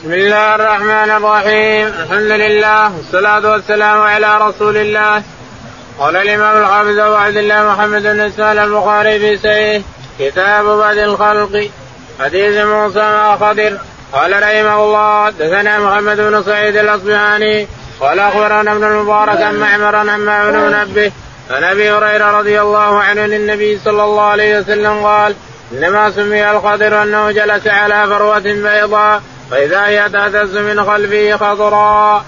بسم الله الرحمن الرحيم. الحمد لله والصلاة والسلام على رسول الله. قال الإمام الحافظ أبو عبد الله محمد بن إسماعيل البخاري في سيه كتاب بعد الخلق حديث موسى مع خضر. قال رحمه الله حدثنا محمد بن سعيد الأصبهاني. قال أخبرنا ابن المبارك عن معمر عن بن منبه. عن أبي هريرة رضي الله عنه للنبي صلى الله عليه وسلم قال إنما سمي الخضر أنه جلس على فروة بيضاء. فإذا هي تهتز من خلفه خضراء.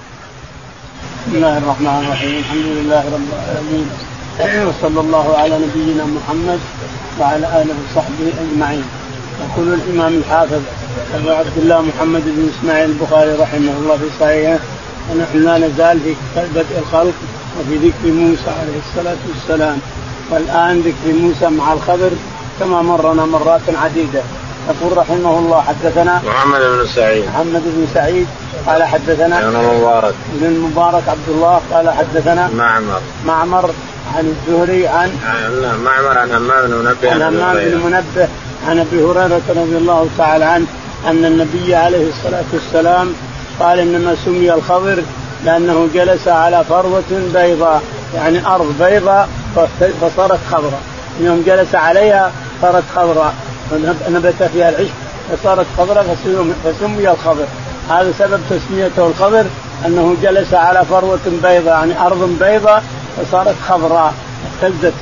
بسم الله الرحمن الرحيم. الحمد لله رب العالمين. وصلى الله على نبينا محمد وعلى آله وصحبه أجمعين. يقول الإمام الحافظ أبو عبد الله محمد بن إسماعيل البخاري رحمه الله في صحيحه ونحن لا نزال في بدء الخلق وفي ذكر موسى عليه الصلاة والسلام. والآن ذكر موسى مع الخضر كما مرنا مرات عديدة. يقول رحمه الله حدثنا محمد بن سعيد. محمد بن سعيد قال حدثنا ابن المبارك. ابن المبارك عبد الله قال حدثنا معمر. معمر عن الزهري عن معمر عن همام بن منبه عن همام بن منبه عن أبي هريرة رضي الله تعالى عنه أن النبي عليه الصلاة والسلام قال إنما سمي الخضر لأنه جلس على فروة بيضاء يعني أرض بيضاء فصارت خضراء. يوم جلس عليها صارت خضراء. نبت فيها العشب فصارت خضراء فسمي الخضر. هذا سبب تسميته الخضر أنه جلس على فروة بيضاء يعني أرض بيضاء فصارت خضراء. اهتزت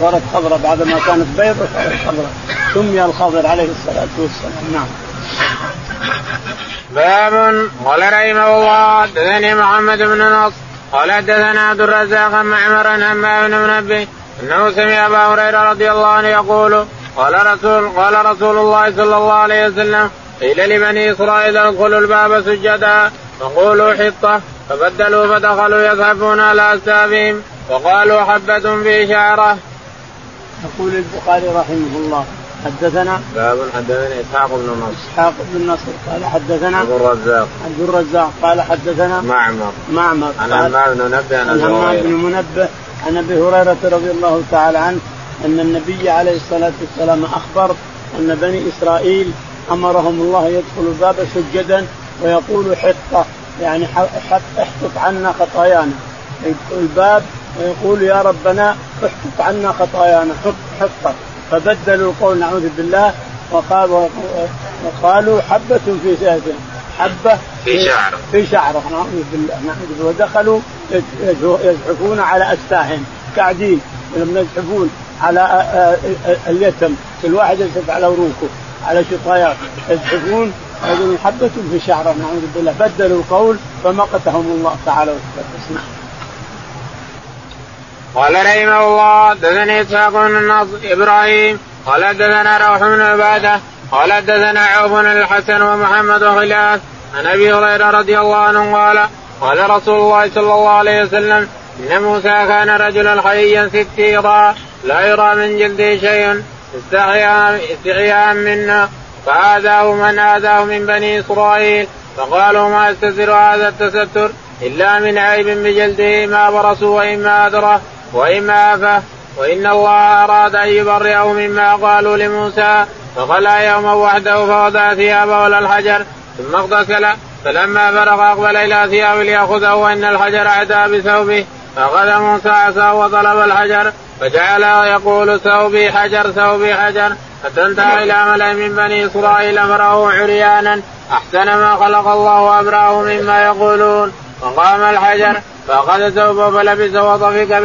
صارت خضراء بعد ما كانت بيضاء صارت خضراء. سمي الخضر عليه الصلاة والسلام. نعم. باب. قال رحمه الله حدثني محمد بن نصر قال حدثنا عبد الرزاق معمر بن منبه إنه سمع أبا هريرة رضي الله عنه يقول قال رسول قال رسول الله صلى الله عليه وسلم قيل لبني إسرائيل ادخلوا الباب سجدا فقولوا حطة فبدلوا فدخلوا يذهبون على اكتافهم وقالوا حبة في شعرة. يقول البخاري رحمه الله حدثنا باب حدثنا إسحاق بن نصر. إسحاق بن نصر قال حدثنا عبد الرزاق. عبد الرزاق قال حدثنا معمر. معمر عن همام بن منبه عن همام بن منبه عن أبي هريرة رضي الله تعالى عنه أن النبي عليه الصلاة والسلام أخبر أن بني إسرائيل أمرهم الله يدخل الباب سجدا ويقول حطة يعني احطط عنا خطايانا. الباب ويقول يا ربنا احطط عنا خطايانا حط حطة. فبدلوا القول نعوذ بالله وقالوا وقالوا حبة في سهده حبة في شعره في شعره نعوذ بالله نعوذ بالله. ودخلوا يزحفون على أستاههم قاعدين يزحفون. على اليتم. كل واحد يزحف على وروكه على شطايات يزحفون يقولون حبة في شعره نعوذ بالله. بدلوا القول فمقتهم الله تعالى وتقدس قال رحمه الله حدثني إسحاق بن إبراهيم قال حدثنا روح بن عبادة قال حدثنا عوف الحسن ومحمد وخلاف عن أبي هريرة رضي الله عنه قال قال رسول الله صلى الله عليه وسلم إن موسى كان رجلا حيا ستيرا لا يرى من جلده شيء. استحياء منا. فآذاه من آذاه من بني إسرائيل. فقالوا ما يستتر هذا التستر؟ إلا من عيب بجلده ما برسوا وإما أدره وإما أفه وإن الله أراد أن يبرئه مما قالوا لموسى. فخلى يوما وحده فوضع ثيابه على الحجر. ثم اغتسل. فلما فرغ أقبل إلى ثيابه ليأخذه وإن الحجر عدا بثوبه. فأخذ موسى عصاه وطلب الحجر. فجعل يقول ثوبي حجر ثوبي حجر. حتى انتهى إلى ملأ من بني إسرائيل أمره عريانا. أحسن ما خلق الله وأبراه مما يقولون. وقام الحجر فأخذ ثوبه فلبس وطفق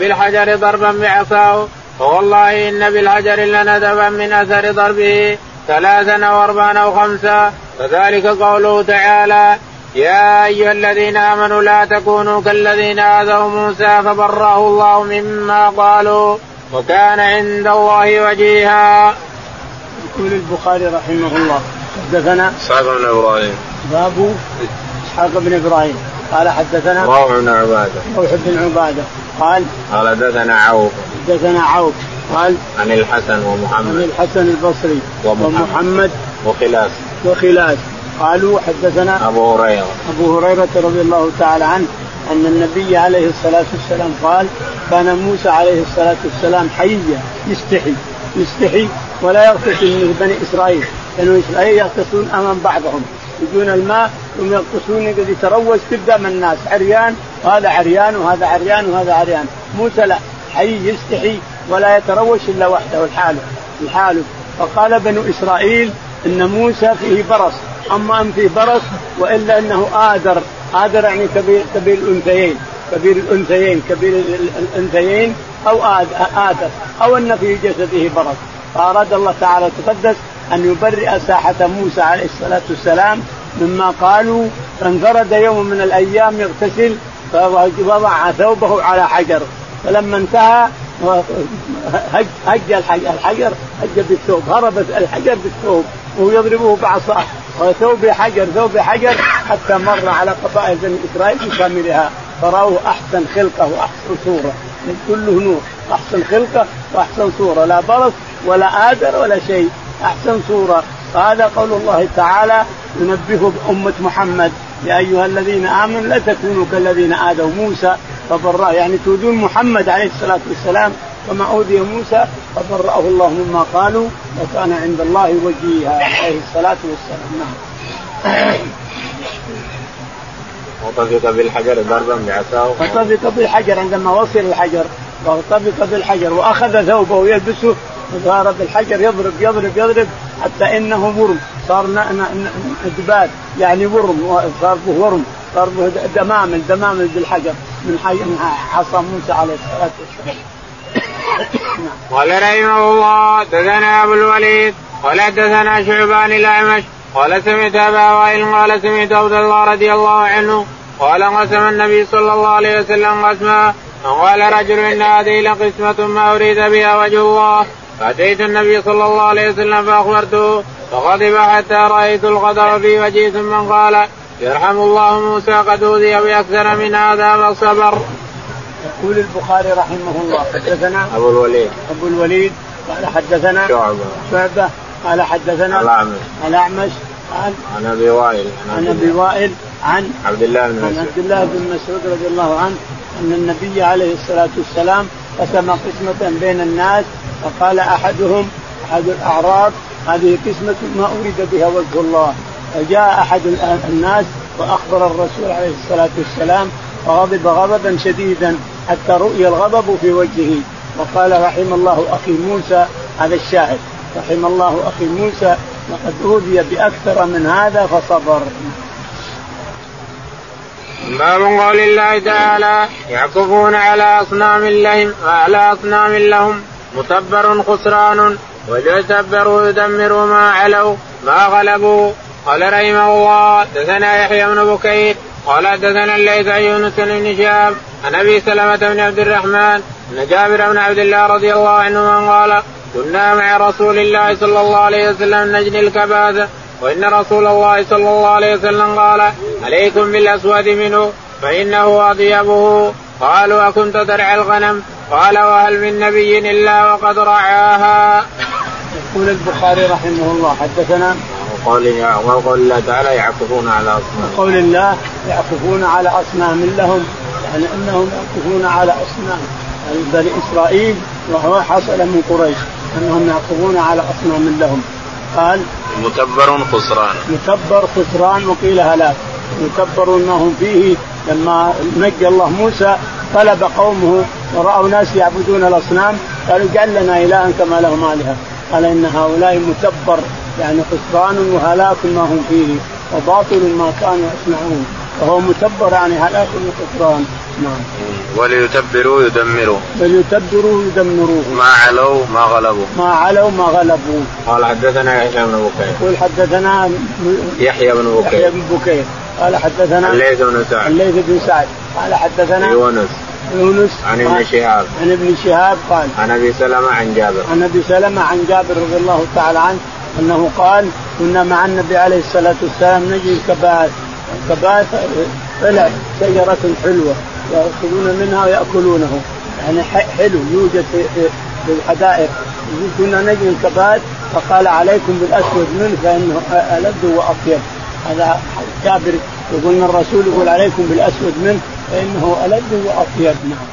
بالحجر ضربا بعصاه. فوالله إن بالحجر لندبا من أثر ضربه ثلاثا أو أربعا أو خمسا. فذلك قوله تعالى يا أيها الذين آمنوا لا تكونوا كالذين آذوا موسى فبرأه الله مما قالوا وكان عند الله وجيها. يقول البخاري رحمه الله حدثنا إسحاق بن إبراهيم. باب إسحاق بن إبراهيم. قال حدثنا روح بن عبادة. روح بن عبادة. قال قال حدثنا عوف. حدثنا عوف. قال عن الحسن ومحمد. عن الحسن البصري ومحمد, ومحمد وخلاف وخلاف قالوا حدثنا أبو هريرة. أبو هريرة رضي الله تعالى عنه أن النبي عليه الصلاة والسلام قال كان موسى عليه الصلاة والسلام حيا يستحي يستحي ولا يغتسل من بني إسرائيل. بنو اسرائيل يغتسلون أمام بعضهم. يجون الماء ثم يغطسون قد يتروج قدام الناس. عريان وهذا عريان وهذا عريان وهذا عريان. موسى لا حي يستحي ولا يتروش إلا وحده لحاله لحاله فقال بنو إسرائيل إن موسى فيه برص. اما ان فيه برص وإلا أنه آدر آدر يعني كبير كبير الأنثيين. كبير الأنثيين كبير الأنثيين أو آدر أو أن في جسده برص. فأراد الله تعالى تقدس أن يبرئ ساحة موسى عليه الصلاة والسلام مما قالوا فانفرد يوم من الأيام يغتسل فوضع ثوبه على حجر. فلما انتهى هج هج الحجر هج بالثوب هرب الحجر بالثوب وهو يضربه بعصاه. وثوب حجر ثوب حجر حتى مر على قبائل بني إسرائيل بكاملها فراوه أحسن خلقة وأحسن صورة. كله نور. أحسن خلقة وأحسن صورة. لا برص ولا آدر ولا شيء. أحسن صورة. هذا قول الله تعالى ينبه بأمة محمد. يا أيها الذين آمنوا لا تكونوا كالذين آذوا موسى. فبرأ يعني تؤذون محمد عليه الصلاة والسلام. كما أوذي موسى فبرأه الله مما قالوا وكان عند الله وجيها عليه الصلاة والسلام. نعم. وطفق بالحجر ضربا بعصاه وطفق بالحجر عندما وصل الحجر وطفق بالحجر وأخذ ثوبه يلبسه وصار بالحجر يضرب يضرب يضرب حتى إنه ورم. صار دباد يعني ورم صار به ورم صار به دمامل دمامل بالحجر من حصى موسى عليه الصلاة والسلام. قال رحمه الله دثنا أبو الوليد قال دثنا شعبان الاعمش قال سمعت أبا وائل قال سمعت عبد الله رضي الله عنه قال قسم النبي صلى الله عليه وسلم قسما وقال رجل إن هذه لقسمة ما أريد بها وجه الله فأتيت النبي صلى الله عليه وسلم فأخبرته فغضب حتى رأيت الغضب في وجهه ثم قال يرحم الله موسى قد أوذي بأكثر من هذا فصبر. يقول البخاري رحمه الله حدثنا أبو الوليد. أبو الوليد قال حدثنا شعبة. شعبة قال حدثنا الأعمش. الأعمش عن عن أبي وائل. عن أبي وائل عن عبد الله بن مسعود. عن عبد الله بن مسعود رضي الله عنه أن النبي عليه الصلاة والسلام قسم قسمة بين الناس فقال أحدهم أحد الأعراب هذه قسمة ما اريد بها وجه الله. فجاء أحد الناس وأخبر الرسول عليه الصلاة والسلام فغضب غضبا شديدا. حتى رؤي الغضب في وجهه. وقال رحم الله أخي موسى هذا الشاهد رحم الله أخي موسى وقد أوذي بأكثر من هذا فصبر. باب قول الله تعالى يعكفون على أصنام لهم على أصنام لهم متبر خسران ويتبر يدمر ما علوا ما غلبوا. قال رحمه الله دثنا يحيى بن بكير قال دثنا الليث عن يونس بن شهاب عن أبي سلمة بن عبد الرحمن ان جابر بن عبد الله رضي الله عنهما قال كنا مع رسول الله صلى الله عليه وسلم نجني الكباث وإن رسول الله صلى الله عليه وسلم قال عليكم بالأسود منه فإنه أطيبه قالوا أكنت ترعى الغنم قال وهل من نبي إلا وقد رعاها. يقول البخاري رحمه الله حدثنا وقول وقول الله تعالى يعكفون على أصنام. وقول الله يعكفون على أصنام لهم يعني إنهم يعكفون على أصنام. يعني بني إسرائيل وهو حصل من قريش إنهم يعكفون على أصنام لهم. قال مكبر خسران. مكبر خسران وقيل هلاك. مكبر أنهم فيه لما نجى الله موسى طلب قومه ورأوا ناس يعبدون الأصنام قالوا اجعل لنا الها كما لهم آلهة. قال إن هؤلاء مكبر يعني خسران وهلاك ما هم فيه وباطل ما كانوا يصنعون. وهو متبر يعني هلاك وخسران نعم. وليتبروا يدمروا. وليتبروا يدمروا ما علوا ما غلبوا. ما علوا ما غلبوا. قال حدثنا يحيى بن بكير. يقول حدثنا يحيى بن بكير. يحيى بن بكير. قال حدثنا الليث بن سعد. الليث بن سعد. قال حدثنا يونس. يونس. عن ابن شهاب. عن ابن شهاب قال عن أبي سلمة عن جابر. عن أبي سلمة عن جابر رضي الله تعالى عنه. أنه قال كنا مع النبي عليه الصلاة والسلام نجي الكبائر الكبائر طلع شجره حلوة. يأخذون منها ويأكلونه. يعني حلو يوجد في الحدائق. كنا نجي الكبائر فقال عليكم بالأسود منه فإنه ألذ وأطيب. هذا جابر يقول الرسول يقول عليكم بالأسود منه فإنه ألذ وأطيب. نعم.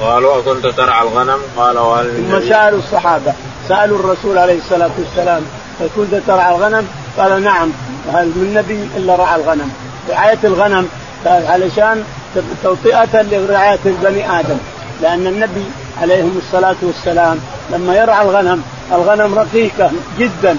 قالوا أكنت ترعى الغنم؟ قال وهل ثم سألوا الصحابة. سألوا الرسول عليه الصلاة والسلام فكنت ترعى الغنم؟ قال نعم. هل من نبي إلا رعى الغنم؟ رعاية الغنم علشان توطئة لرعاية بني آدم. لأن النبي عليهم الصلاة والسلام لما يرعى الغنم الغنم رقيقة جدا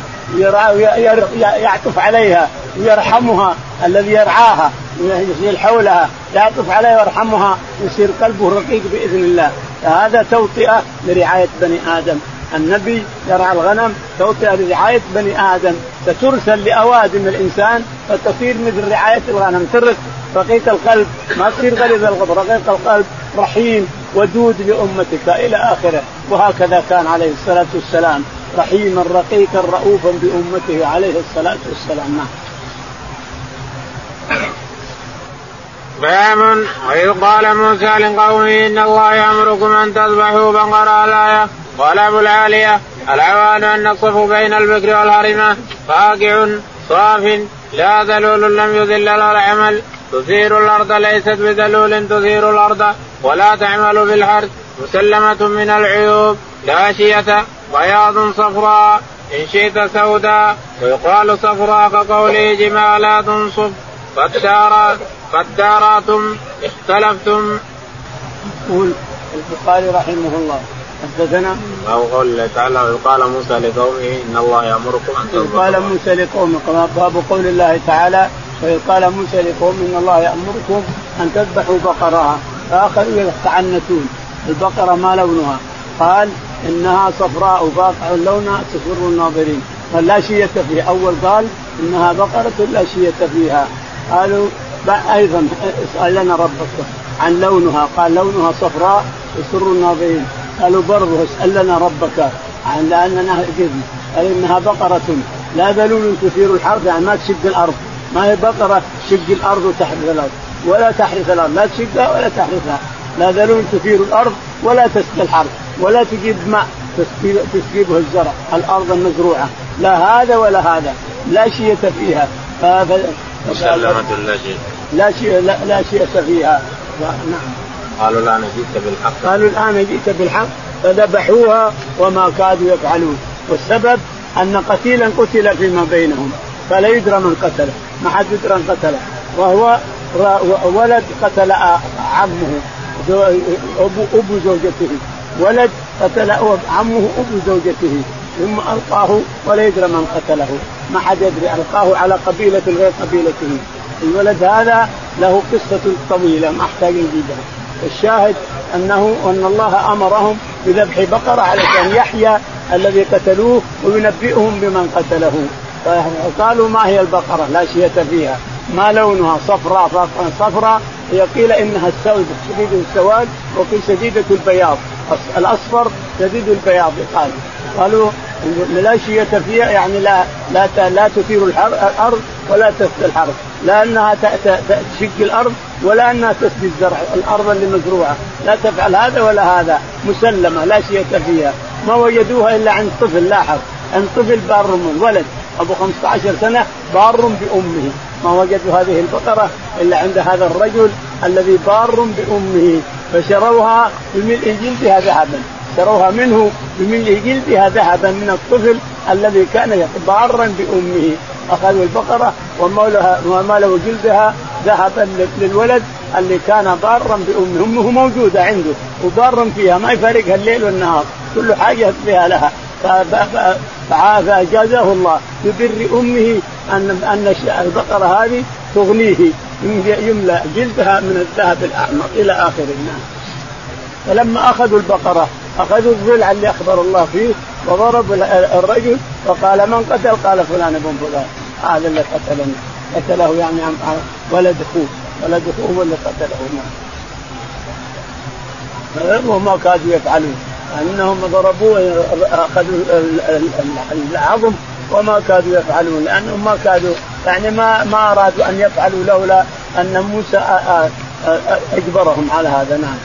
يعطف عليها ويرحمها الذي يرعاها يصير حولها يعطف عليها ويرحمها يصير قلبه رقيق بإذن الله. فهذا توطئة لرعاية بني آدم. النبي يرعى الغنم توطئه لرعايه بني آدم. سترسل لأوادم الإنسان فتصير مثل رعاية الغنم. ترك رقيق القلب. ما تصير غليظ القلب رقيق القلب رحيم ودود لأمتك إلى آخره. وهكذا كان عليه الصلاة والسلام. رحيما رقيقا رؤوفا بأمته عليه الصلاة والسلام. نعم. باب وإذ قال موسى لقومه إن الله يأمركم أن تذبحوا بقرة الآية قال أبو العالية العوان أن الصف بين البكر والهرمة؟ فاقع صاف لا ذلول لم يذل العمل. تثير الأرض ليست بذلول تثير الأرض ولا تعمل في الحرث مسلمة من العيوب لا شية بياض صفراء. إن شئت سوداء ويقال صفراء كقوله جمالا تنصب فالدار فالداراتم اختلفتم. يقول البخاري رحمه الله حدثنا باب قول الله تعالى قال موسى لقومه إن الله يأمركم أن تذبحوا قال موسى لقومه باب قول الله تعالى وإذ قال موسى لقوم إن الله يأمركم أن تذبحوا بقرة. فآخروا يتعنتون البقرة ما لونها؟ قال إنها صفراء فاقع لونها تسر الناظرين. قال لا شية فيها. أول قال إنها بقرة لا شية فيها. قالوا أيضا اسأل لنا ربك عن لونها. قال لونها صفراء تسر الناظرين. قالوا برضه اسأل لنا ربك. عن لأننا قال انها بقرة. لا ذلول تثير الحرث يعني ما تشق الأرض. ما هي بقرة تشق الأرض وتحرث الأرض. ولا تحرث الأرض. لا تشقها ولا تحرثها. لا ذلول تثير الأرض ولا تسقي الحرث. ولا تجيب ماء تسقي الزرع. الأرض المزروعه لا هذا ولا هذا. لا شية فيها. مسلمة لا شيء لا شيء لا, لا شيء فيها. نعم. قالوا الان جئت بالحق. قالوا الآن جئت بالحق فذبحوها وما كادوا يفعلون. والسبب أن قتيلا قتل فيما بينهم فلا يدرى من قتله ما حد يدرى من قتله. وهو ولد قتل عمه أبو زوجته. ولد قتل عمه أبو زوجته. ثم ألقاه ولا يدرى من قتله. ما حد يدري ألقاه على قبيلة غير قبيلته. الولد هذا له قصة طويلة ما أحتاج نجيبها الشاهد أنه أن الله أمرهم بذبح بقرة علشان يحيى الذي قتلوه وينبئهم بمن قتله. فقالوا ما هي البقرة؟ لا شية فيها. ما لونها؟ صفراء. صفراء. هي قيل إنها السود شديد السواد وقيل شديدة البياض. الأصفر شديد البياض يقال قالوا لا شية فيها يعني لا لا لا تثير الأرض ولا تسقي الحرث لا انها تشق الأرض ولا انها تسقي الزرع الأرض اللي مزروعة. لا تفعل هذا ولا هذا. مسلمة لا شيء فيها. ما وجدوها إلا عند طفل لاحظ. عند طفل بار من ولد. أبو 15 سنة بار بأمه. ما وجدوا هذه البقرة إلا عند هذا الرجل الذي بار بأمه. فشروها بملء جلدها ذهبا. شروها منه بملء جلدها ذهبا من الطفل الذي كان بارا بأمه. أخذوا البقرة وملوا جلدها ذهبا للولد اللي كان بارا بأمه. أمه موجودة عنده وبارا فيها ما يفارقها الليل والنهار كل حاجة فيها لها. فاجازه الله. ببر أمه ان أن البقرة هذه تغنيه. يملا جلدها من الذهب الأحمر إلى آخر الناس. فلما أخذوا البقرة أخذوا الضلع اللي أخبر الله فيه وضرب الرجل وقال من قتل؟ قال فلان ابن فلان. هذا اللي قتلني. قتله يعني ولد أخوه. ولد أخوه اللي قتله نعم وما كادوا يفعلون. أنهم ضربوه أخذوا العظم وما كادوا يفعلون. لأنهم ما كادوا يعني ما ما أرادوا أن يفعلوا لولا أن موسى أجبرهم على هذا. نعم.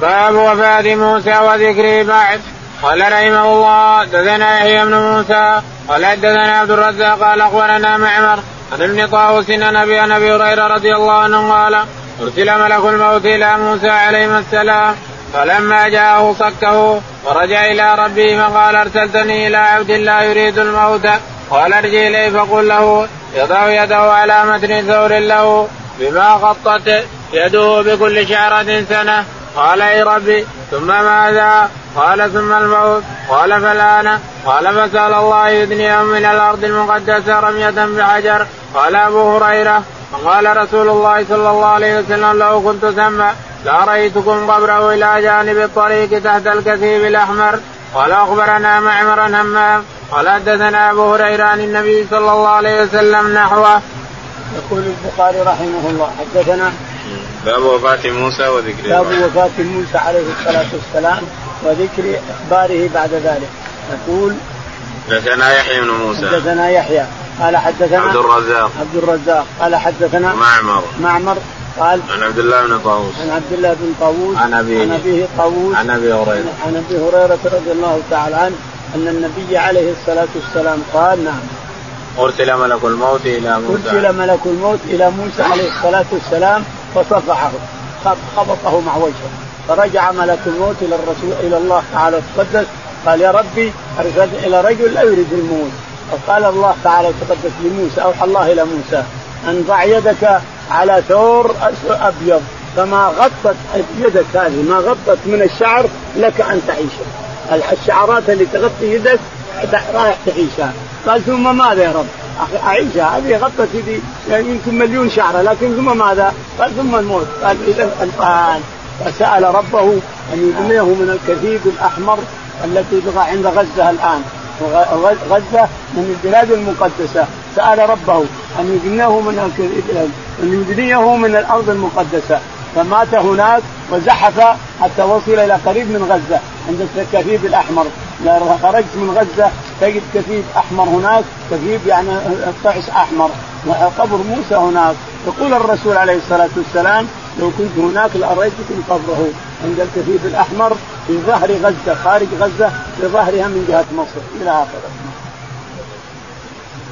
باب وفاة موسى وذكره بعد. قال رحمه الله دثنا يحيى بن موسى قال حدثنا عبد الرزاق قال أخبرنا معمر عن ابن طاووس عن ابي أبي هريرة رضي الله عنه قال أرسل ملك الموت إلى موسى عليه السلام فلما جاءه صكه ورجع إلى ربه فقال أرسلتني إلى عبد الله يريد الموت قال ارجع إليه فقل له يضع يده على متن ثور له بما غطت يده بكل شعرة سنة. قال اي ربي ثم ماذا؟ قال ثم الموت. قال فالان قال فسأل الله يدنيهم من الأرض المقدسة رمية بحجر. قال أبو هريرة. فقال رسول الله صلى الله عليه وسلم لو كنت ثم لاريتكم قبره إلى جانب الطريق تحت الكثيب الأحمر. قال أخبرنا معمر همام قال حدثنا أبو هريرة عن النبي صلى الله عليه وسلم نحوه. يقول البخاري رحمه الله حدثنا باب وفاة موسى وذكر باب وفاة موسى عليه الصلاة والسلام وذكر إخباره بعد ذلك. يقول حدثنا يحيى بن موسى. حدثنا يحيى. قال حدثنا عبد الرزاق. عبد الرزاق. قال حدثنا معمر. معمر. قال عن عبد الله بن طاووس. عن عبد الله بن طاووس. عن أبيه. عن أبيه طاووس. عن أبي هريرة. عن أبي هريرة رضي الله تعالى عنه أن النبي عليه الصلاة والسلام قال نعم. أرسل ملك الموت إلى موسى. أرسل ملك الموت إلى موسى عليه الصلاة والسلام فصفعه خبطه مع وجهه. فرجع ملك الموت إلى الرسول إلى الله تعالى وتقدس قال يا ربي أرسلت إلى رجل لا يريد الموت. فقال الله تعالى وتقدس لموسى أوحى الله إلى موسى أن ضع يدك على ثور أبيض فما غطت يدك هذه ما غطت من الشعر لك أن تعيش الشعرات اللي تغطي يدك رايح تعيشها. قال ثم ماذا يا رب؟ اعيشها هذه غطت يدي يعني يمكن مليون شعرة لكن ثم ماذا؟ قال ثم الموت. قال اذا الآن فسأل ربه أن يدنيه من الكثيب الأحمر التي تقع عند غزة الآن. غزة من البلاد المقدسة. سأل ربه أن يدنيه من أن يدنيه من الأرض المقدسة. فمات هناك وزحف حتى وصل إلى قريب من غزة عند الكثيب الأحمر. خرجت من غزة تجد كثيب أحمر هناك كثيب يعني طعس أحمر. قبر موسى هناك. يقول الرسول عليه الصلاة والسلام لو كنت هناك لاريتكم قبره عند الكثيب الأحمر في ظهر غزة خارج غزة في ظهرها من جهة مصر. إلى آخره.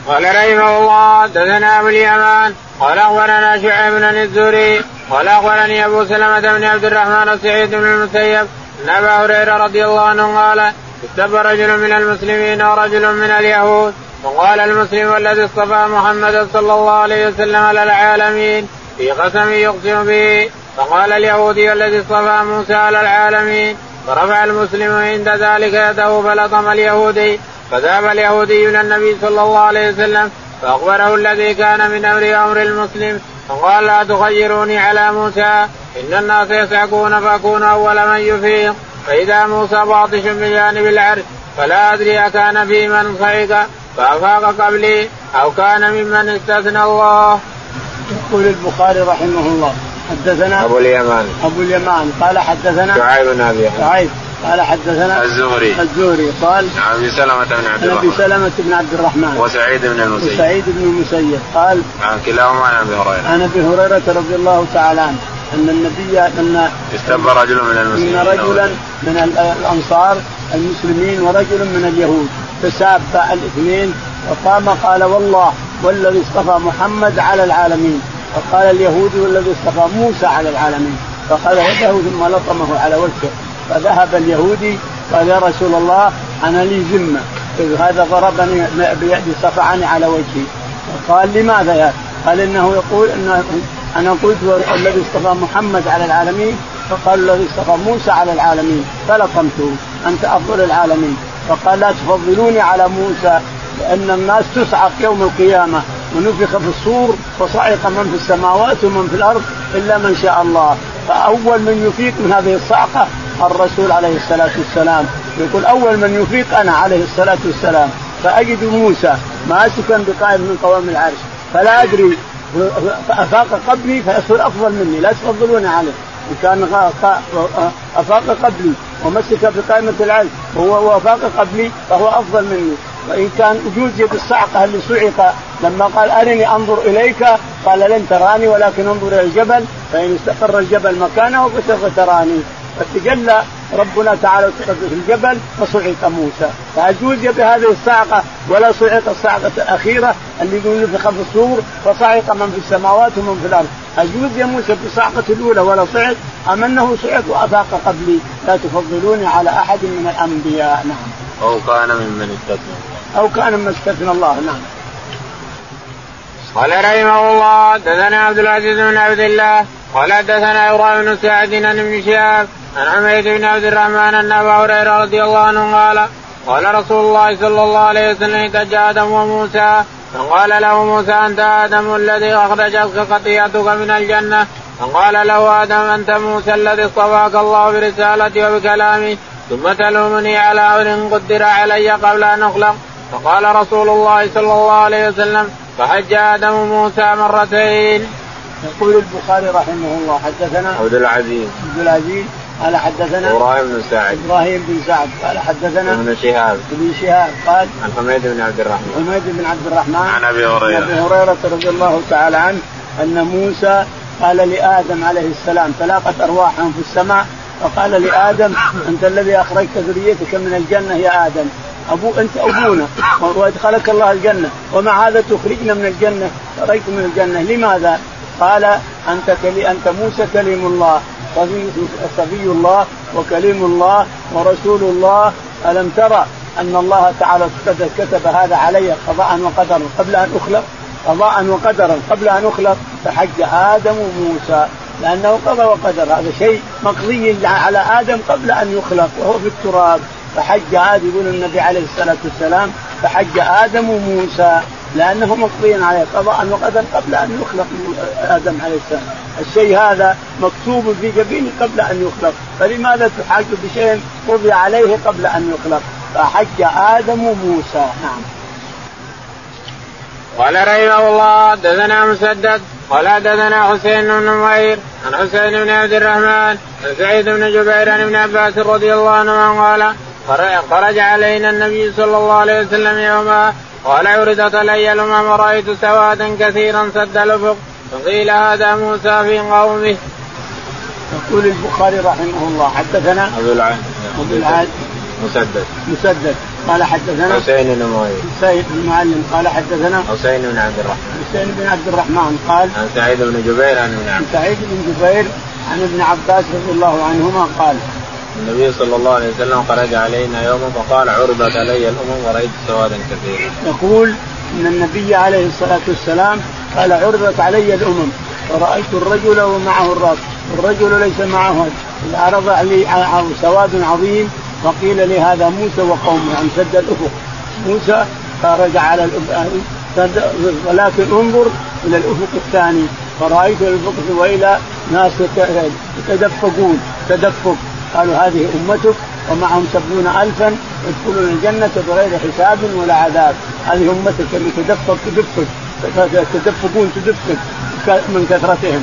قال رحمه الله حدثنا أبو اليمان قال أخبرنا شعيب بن الزهري قال أخبرني أبو سلمة بن عبد الرحمن وسعيد بن المسيب أن أبا هريرة رضي الله عنه قال استب رجل من المسلمين ورجل من اليهود وقال المسلم الذي اصطفى محمدا صلى الله عليه وسلم على العالمين في قسم يقسم به فقال اليهودي الذي اصطفى موسى على العالمين فرفع المسلم عند ذلك يده فلطم اليهودي فذهب اليهودي إلى النبي صلى الله عليه وسلم فأخبره الذي كان من أمر أمر المسلم فقال لا تخيروني على موسى؟ إن الناس يسعقون فأكون أول من يفيق. فإذا موسى باطش بجانب العرش فلا أدري أكان في من صعق فأفاق قبلي أو كان ممن استثنى الله. يقول البخاري رحمه الله حدثنا أبو اليمان. أبو اليمان. قال حدثنا شعيب بن أبي شعيب. قال حدثنا الزهري. الزهري. قال عن أبي سلمة بن عبد الرحمن أبي سلمة بن عبد الرحمن. وسعيد بن المسيب. وسعيد بن المسيب. قال عن كلاهما عن أبي هريرة. عن أبي هريرة رضي الله تعالى عنه. أن النبي أن استب رجل من المسلمين. إن رجلا من الأنصار المسلمين ورجل من اليهود تساب الاثنين وقام قال والله والذي اصطفى محمد على العالمين وقال اليهودي والذي اصطفى موسى على العالمين فقال يده ثم لطمه على وجهه فذهب اليهودي قال يا رسول الله أنا لي ذمة هذا ضربني بيدي صفعني على وجهي. قال لماذا يا؟ قال إنه يقول إنه أنا قلت الذي اصطفى محمد على العالمين فقال الذي اصطفى موسى على العالمين. فلطمته أنت أفضل العالمين. فقال لا تفضلوني على موسى لأن الناس تصعق يوم القيامة. ونفخ في الصور وصعق من في السماوات ومن في الأرض إلا من شاء الله. فأول من يفيق من هذه الصعقة الرسول عليه الصلاة والسلام. يقول أول من يفيق أنا عليه الصلاة والسلام. فأجد موسى ماسكا بقائم من قوام العرش. فلا أدري فافاق قبلي فيصير أفضل مني لا تفضلوني عليه. إن كان أفاق قبلي ومسك بقائمة العرش وهو وافاق قبلي فهو أفضل مني. وإن كان جوزي بالصعقه اللي صعق لما قال أرني أنظر إليك قال لن تراني ولكن انظر إلى الجبل فإن استقر الجبل مكانه فسوف تراني. فتجلى ربنا تعالى وتقدس الجبل فصعق موسى. فأجوز بهذه الصعقه ولا صعق الصعقه الأخيرة اللي يقول نفخ في الصور فصعق من في السماوات ومن في الأرض. أجوز يا موسى في الصعقه الأولى ولا صعق؟ أم أنه صعق وأفاق قبلي؟ لا تفضلوني على أحد من الأنبياء. نعم. أو كان ممن استثنى أو كان ممن استثنى الله. نعم. قال رحمه الله حدثنا عبد العزيز بن عبد الله قال حدثنا إبراهيم بن سعد عن ابن شهاب عن حميد بن عبد الرحمن أن أبا هريرة رضي الله عنه قال قال رسول الله صلى الله عليه وسلم احتج آدم وموسى فقال له موسى أنت آدم الذي اخرجتك خطيئتك من الجنة فقال له آدم أنت موسى الذي اصطفاك الله برسالتي وبكلامي ثم تلومني على أمر قدر علي قبل أن أخلق فقال رسول الله صلى الله عليه وسلم فحج آدم موسى مرتين. يقول البخاري رحمه الله حدثنا عبد العزيز. عبد العزيز قال حدثنا إبراهيم بن سعد. إبراهيم بن سعد قال حدثنا ابن شهاب. ابن شهاب قال عن حميد بن عبد الرحمن. حميد بن عبد الرحمن عن أبي هريرة. عن أبي هريرة رضي الله تعالى عنه أن موسى قال لآدم عليه السلام تلاقت أرواحهم في السماء. فقال لآدم أنت الذي أخرجت ذريتك من الجنة يا آدم. أبو أنت أبونا. وأدخلك الله الجنة. ومع هذا تخرجنا من الجنة. خرجت من الجنة؟ لماذا؟ قال أنت كلي أنت موسى كليم الله صبي الله وكليم الله ورسول الله. ألم ترى أن الله تعالى كتب هذا علي قضاء وقدرا قبل أن أخلق؟ قضاء وقدرا قبل أن أخلق؟ فحج آدم وموسى لأنه قضى وقدر. هذا شيء مقضي على آدم قبل أن يخلق وهو في التراب. فحج آدم يقول النبي عليه الصلاة والسلام فحج آدم وموسى. لأنه مقضي عليه قضاء وقدر قبل أن يخلق آدم عليه السلام، الشيء هذا مكتوب في جبينه قبل أن يخلق، فلماذا تحاج بشيء قضي عليه قبل أن يخلق؟ فحج آدم وموسى، نعم. قال رحمه الله حدثنا مسدد. قال حدثنا حسين بن نمير. عن حسين بن عبد الرحمن. عن سعيد بن جبير عن ابن عباس رضي الله عنه قال خرج علينا النبي صلى الله عليه وسلم يوما قال عرضت علي الأمم رايت سوادا كثيرا سد الافق فقيل هذا موسى في قومه. يقول البخاري رحمه الله حدثنا ابو العاد ابو العاد مسدد. مسدد. قال حدثنا حسين بن معين حسين بن معلم. قال حدثنا حسين بن عبد الرحمن. حسين بن عبد الرحمن. قال عن سعيد بن جبير عن ابن عباس. سعيد بن جبير عن ابن عباس رضي الله عنهما قال النبي صلى الله عليه وسلم خرج علينا يوما فقال عرضت علي الأمم ورأيت سوادا كثيرا. يقول إن النبي عليه الصلاة والسلام قال عرضت علي الأمم فرايت الرجل ومعه الرأس الرجل ليس معه عرض علي سواد عظيم وقيل لي هذا موسى وقومه يعني سد الأفق. موسى خرج على ولكن انظر إلى الأفق الثاني فرأيت الافق وإلى ناس يتدفقون تدفق. قالوا هذه أمتك ومعهم سبعون الفا يدخلون الجنة بغير حساب ولا عذاب. هذه أمتك اللي تدفق تدفق تدفقون تدفق من كثرتهم.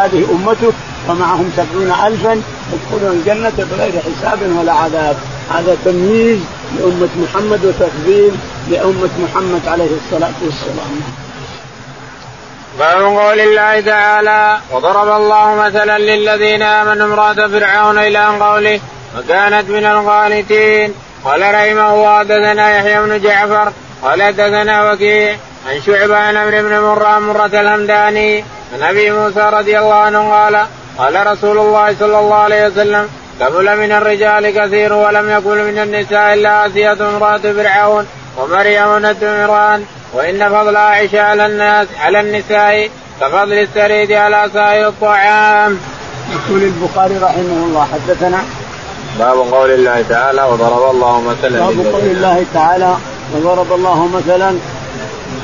هذه أمتك ومعهم سبعون الفا يدخلون الجنة بغير حساب ولا عذاب. هذا تمييز لأمة محمد وتفضيل لأمة محمد عليه الصلاة والسلام. باب قول الله تعالى وضرب الله مثلا للذين آمنوا امرأة فرعون إلى ان قوله وكانت من القانتين؟ قال رحمه الله حدثنا يحيى بن جعفر قال حدثنا وكيع عن شعبة عن أمر بن مرة مرة الهمداني عن أبي موسى رضي الله عنه قال قال رسول الله صلى الله عليه وسلم كمل من الرجال كثير ولم يكن من النساء إلا اسيه امرأة فرعون ومريم بنت عمران وإن فضل عائشة على الناس على النساء كفضل السريد على سائر الطعام. يقول البخاري رحمه الله حدثنا. باب قول الله تعالى وضرب الله مثلا باب قول الله تعالى وضرب الله مثلا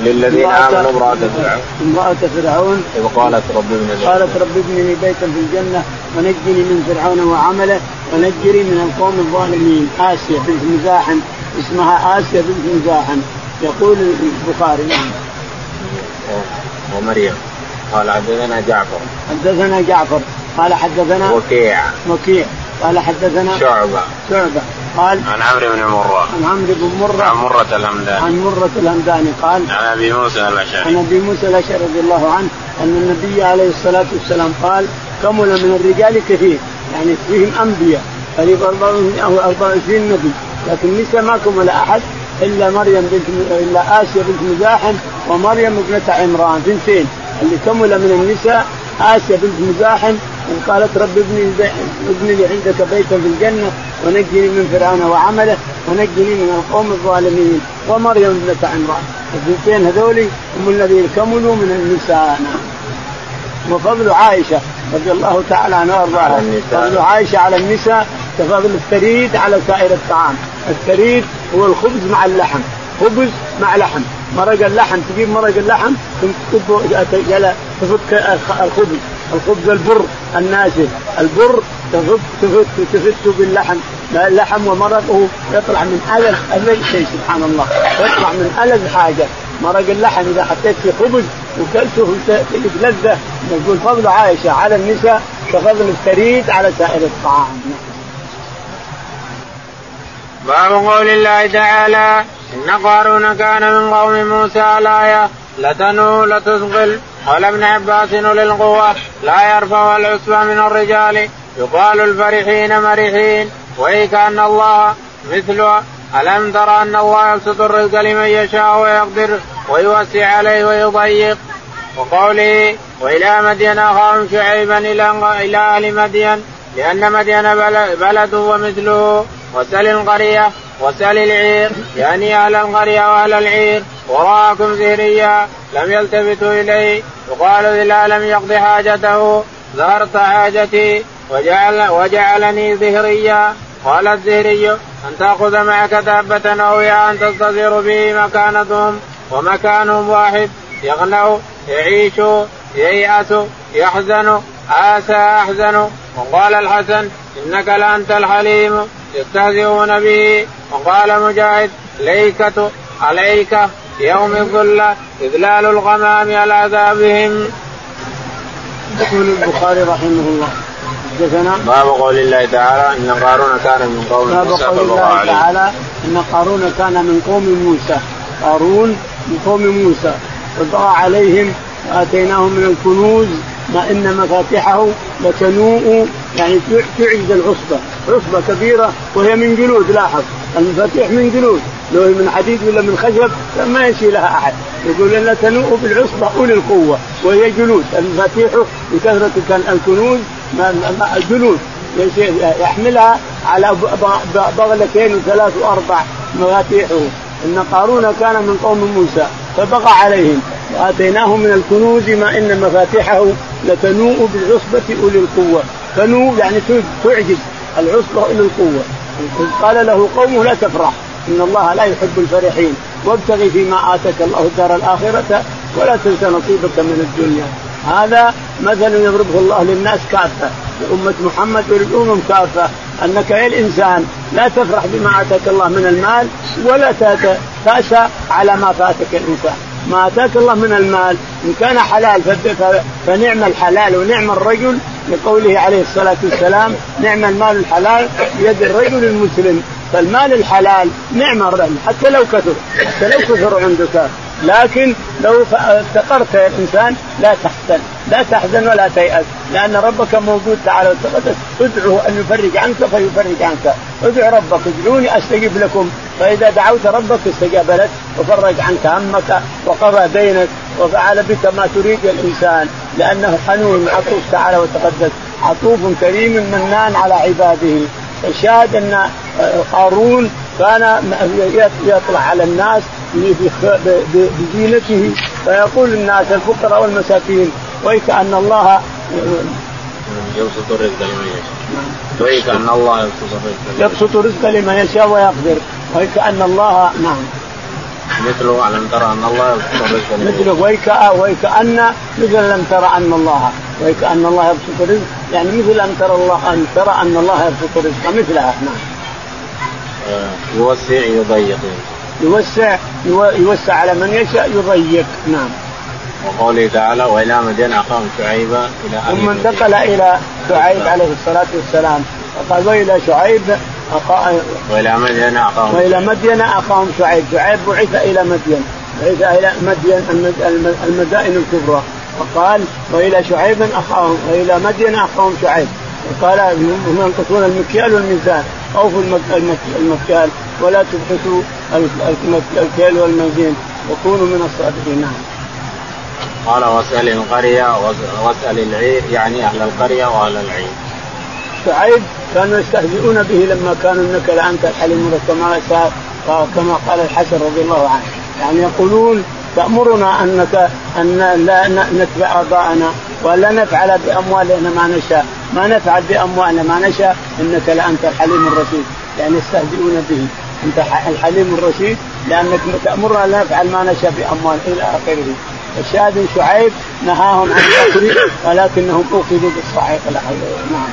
للذين آمنوا امرأة فرعون. امرأة فرعون. إذ قالت رب ابن لي قالت رب ابن لي بيتا في الجنة ونجني من فرعون وعمله ونجني من القوم الظالمين. اسيا بنت مزاحم اسمها اسيا بنت مزاحم. يقول البخاري نعم. ومريم. قال حدثنا جعفر. حدثنا جعفر. قال حدثنا وكيع. وكيع. قال حدثنا شعبة. شعبة. قال عن عمرو بن مرة. عن عمرو بن مرة. عن مرة الهمداني عن مرة الهمداني قال عن أبي موسى الأشعري. عن أبي موسى الأشعري رضي الله عنه أن النبي عليه الصلاة والسلام قال كمل من الرجال كثير. يعني فيهم أنبياء. قريب 24 نبي. لكن النساء ما كمل أحد إلا مريم بنت إلا آسيا بنت مزاحم ومريم ابنة عمران بنتين. اللي كمل من النساء آسيا بنت مزاحم قالت رب ابني ابني لي عندك بيتا في الجنة ونجني من فرعون وعمله ونجني من القوم الظالمين. ومريم ابنة عمران. البنتين هذول هم الذين كملوا من النساء. وفضل عائشة رضي الله تعالى عنها وأرضاها. فضل عائشة على النساء كفضل الثريد على سائر الطعام. الثريد هو الخبز مع اللحم. خبز مع لحم. مرق اللحم تجيب مرق اللحم تفك الخبز. الخبز البر الناشف. البر تفك تفك تفك باللحم. اللحم ومرقه يطلع من ألذ ألذ شيء سبحان الله. يطلع من ألذ حاجة. مرق اللحم إذا حطيت فيه خبز وكلته تجد لذة. نقول فضل عائشة على النساء كفضل الثريد على سائر الطعام. باب قول الله تعالى إن قارون كان من قوم موسى الآية لتنو لتثقل. قال ابن عباس للقوة لا يرفع العصبة من الرجال. يقال الفرحين مرحين. وإن كان الله مثل ألم ترى أن الله يبسط الرزق لمن يشاء ويقدر ويوسع عليه ويضيق. وقوله وإلى مدين أخاهم شعيبا إلى أهل مدين. لأن مدين بلد ومثله وسل القرية وسل العير يعني أهل القرية وأهل العير وراكم زهريا لم يلتفتوا إليه يقال إذا لم يقض حاجته ظهرت حاجتي وجعل وجعلني زهريا قال الزهري أن تأخذ معك دابة أو أن تستظهر به مكانتهم ومكانهم واحد يغنوا يعيش ييأس يحزن آسى أحزن وقال الحسن إنك لأنت الحليم يستهزئون به. وقال مجاهد ليكة عليك يوم الظلة إذلال الغمام على بهم. يقول البخاري رحمه الله حدثنا باب قول الله تعالى إن قارون كان من قوم موسى باب قول الله تعالى إن قارون كان من قوم موسى. قارون من قوم موسى. فطغى عليهم وآتيناهم من الكنوز. ما إن مفاتحه لتنوء يعني تعجز العصبة. عصبة كبيرة وهي من جلود لاحظ. المفاتيح من جلود. لو هي من حديد ولا من خشب ما يشيلها أحد. يقول إن تنوء بالعصبة أولي القوة وهي جلود. المفاتيح بكثرة الكنوز جلود. يحملها على بغلتين وثلاث وأربع مفاتيحه. إن قارون كان من قوم موسى فبغى عليهم. واتيناه من الكنوز ما إن مفاتيحه لتنوء بالعصبة أولي القوة. تنوء يعني تعجز العصبة اولي القوة. قال له قومه لا تفرح إن الله لا يحب الفرحين. وابتغي فيما آتاك الله الدار الآخرة ولا تنس نصيبك من الدنيا. هذا مثل يضربه الله للناس كافة لأمة محمد وللأمم كافة. أنك يا الإنسان لا تفرح بما آتاك الله من المال ولا تأسى على ما فاتك الإنسان. ما أتاك الله من المال. إن كان حلال فنعم الحلال ونعم الرجل لقوله عليه الصلاة والسلام نعم المال الحلال بيد الرجل المسلم. فالمال الحلال نعم الرجل حتى لو كثر حتى لو كثر عندك. لكن لو افتقرت يا الانسان لا تحزن. لا تحزن ولا تيأس. لأن ربك موجود تعالى وتقدس. ادعه أن يفرج عنك فيفرج عنك. ادع ربك. ادعوني أستجب لكم. فإذا دعوت ربك استجاب لك. وفرج عنك همك. وقضى دينك. وفعل بك ما تريد الإنسان. لأنه حنون عطوف تعالى وتقدس. عطوف كريم منان على عباده. الشاهد أن قارون كان يطلع على الناس بزينته فيقول الناس الفقراء والمساكين ويكأن الله يبسط الرزق لمن يشاء. ويكأن الله يبسط الرزق يبسط الرزق لمن يشاء ويقدر. ويكأن الله نعم. مثله ألم ترى أن الله يبسط الرزق مثله ويكأ ويكأن مثل لم ترى أن الله. ويكأن الله يبسط الرزق. يعني مثل أن ترى الله أن ترى أن الله يبسط الرزق. مثلها. نعم. يوسع يضيق. يوسع يوسع على من يشاء يضيق. نعم. وقوله تعالى وإلى مدين أخاهم شعيبا إلى ثم انتقل إلى شعيب عليه الصلاة والسلام. فقال وإلى شعيب أخا... وإلى مدين أخاهم وإلى مدين أخاهم شعيب. شعيب بعث إلى مدين. بعث إلى مدين المدائن الكبرى. فقال وإلى شعيب أخاهم وإلى مدين أخاهم شعيب. قال ينقصون المكيال والميزان أوفوا المكيال ولا تبحثوا الكيل والميزان وكونوا من الصادقين نعم. قال واسأل القرية واسأل العير يعني أهل القرية وأهل العير. شعيب كانوا يستهزئون به لما كانوا إنك لانت الحليم كما كما قال الحسن رضي الله عنه يعني يقولون تأمرنا أنك أن لا نتبع آباءنا ولا نفعل بأموالنا ما نشاء ما نفعل بأموالنا ما نشاء إنك لأنت الحليم الرشيد. يعني يستهزئون به. أنت الحليم الرشيد لأنك تأمرنا لا نفعل ما نشاء بأموال إلى آخره. الشاهد شعيب نهاهم عن الأكل ولكنهم أخذوا بالصعيق نعم.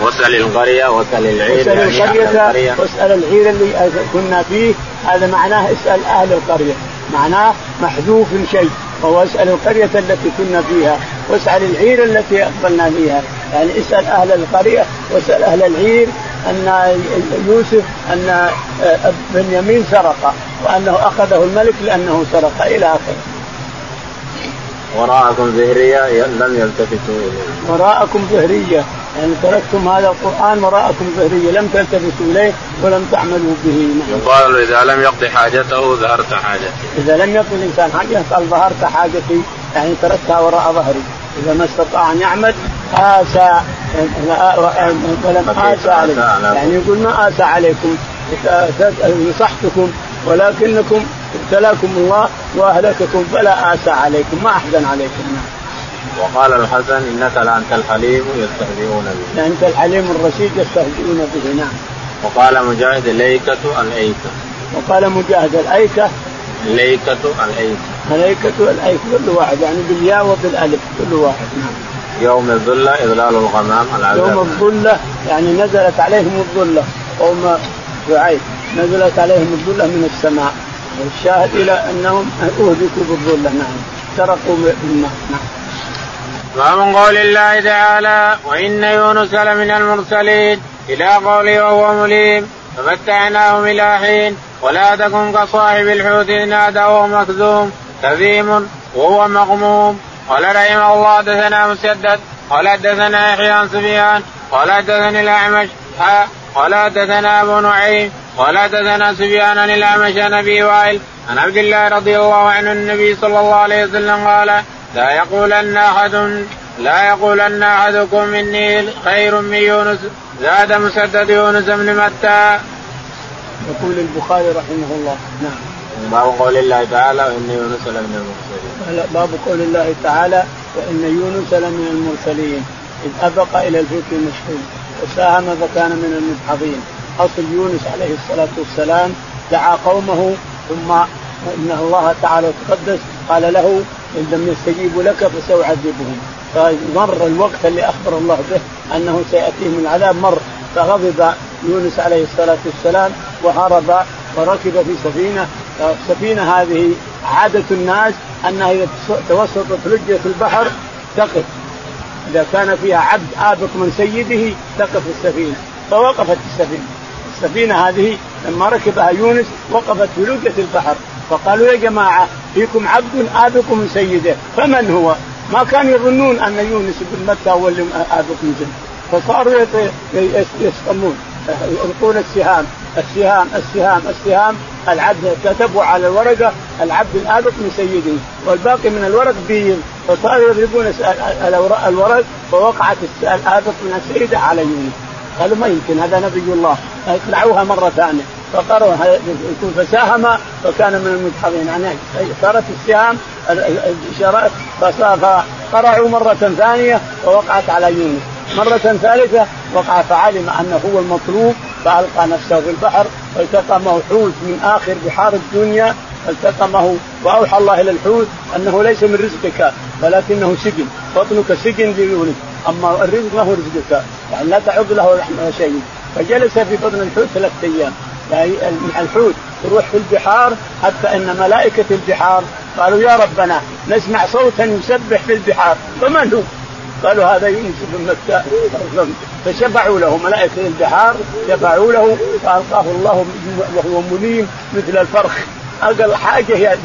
واسأل القرية واسأل العير واسأل يعني القرية واسأل العير اللي كنا فيه. هذا معناه اسأل أهل القرية. معناه محذوف شيء. وهو اسأل القرية التي كنا فيها. واسأل العير التي أقبلنا فيها. يعني اسأل أهل القرية واسأل أهل العير أن يوسف أن بنيامين سرق وأنه أخذه الملك لأنه سرق إلى آخره. وراءكم زهرية لم يلتفتوا إليه وراءكم زهرية يعني تركتم هذا القرآن وراءكم زهرية لم تلتفتوا إليه ولم تعملوا به يقال إذا لم يقضي حاجته ظهرت حاجتي. إذا لم يقضي الإنسان حاجته قال ظهرت حاجتي. يعني تركتها وراء ظهري. إذا ما استطاع أن يعمل آسى ولم آسى عليكم يعني يقول ما آسى عليكم نصحتكم ولكنكم ابتلاكم الله وأهلككم فلا آسى عليكم ما أحزن عليكم. وقال الحسن إنك لأنت الحليم يستهزئون به. انت الحليم الرشيد يستهزئون به نعم. وقال مجاهد الليكة الأيكة. وقال مجاهد الأيكة الليكة الأيكة. الليكة الأيكة كل واحد يعني بالياء وبالألف كل واحد نعم. يوم الظلة إظلال الغمام العذاب. يوم الظلة يعني نزلت عليهم الظلة. قوم شعيب نزلت عليهم الظلة من السماء. والشاهد إلى أنهم أهلكوا بالظلة. نعم. سرقوا الماء نعم. باب قول الله تعالى وإن يونس لمن المرسلين. إلى قوله وهو مليم فمتعناهم إلى حين. ولا تكن كصاحب الحوت إذ نادى وهو مكذوم. كذيم وهو مغموم. قال رحمه الله دثنا مسدد قال دثنا يحيى عن سفيان قال دثني الأعمش قال حدثنا أبو نعيم قال حدثنا سفيان عن الأعمش عن أبي وائل عن عبد الله رضي الله عنه النبي صلى الله عليه وسلم قال لا يقولن أحد لا يقولن أحدكم إني خير من يونس زاد مسدد يونس بن متى. يقول البخاري رحمه الله نعم. باب قول الله تعالى وإن يونس لمن المرسلين. باب قول الله تعالى وإن يونس لمن المرسلين. إذ أبق إلى الفلك المشحون وساهم فكان من المدحضين. أصل يونس عليه الصلاة والسلام دعا قومه ثم إن الله تعالى تقدس قال له إن لم يستجيبوا لك فسأعذبهم. فمر الوقت اللي أخبر الله به أنه سياتيهم العذاب مر فغضب يونس عليه الصلاة والسلام وهرب وركب في سفينة. السفينه هذه عادة الناس أنها إذا توسطت لجه البحر تقف. إذا كان فيها عبد ابق من سيده تقف السفينة. فوقفت السفينة. السفينة هذه لما ركبها يونس وقفت في لجه البحر. فقالوا يا جماعة فيكم عبد ابق من سيده فمن هو؟ ما كانوا يظنون أن يونس بن متى هو اللي من سيده فصاروا يسقمون يلقون السهام السهام السهام السهام العبد كتبوا على الورقة العبد الآبق من سيده والباقي من الورق بيض فصاروا يضربون الورق فوقعت الآبق من السيدة على يونس. قالوا ما يمكن هذا نبي الله. اطلعوها مرة ثانية. فقروا فساهم فكان من المدحضين يعني صارت السهام فقرعوا مرة ثانية ووقعت على يونس. مرة ثالثة وقع فعلم أنه هو المطلوب فألقى نفسه في البحر فالتقمه حوت من آخر بحار الدنيا التقمه وأوحى الله إلى الحوت أنه ليس من رزقك ولكنه سجن. بطنك سجن ليولد. أما الرزق هو رزقك يعني لا تعد له شيء. فجلس في بطن الحوت ثلاثة أيام. الحوت تروح في البحار حتى إن ملائكة البحار قالوا يا ربنا نسمع صوتا يسبح في البحار فمن هو؟ قالوا هذا يونس بن متى فشفعوا له ملائكة البحار شفعوا له فألقاه الله وهو مليم مثل الفرخ. أقل حاجة يا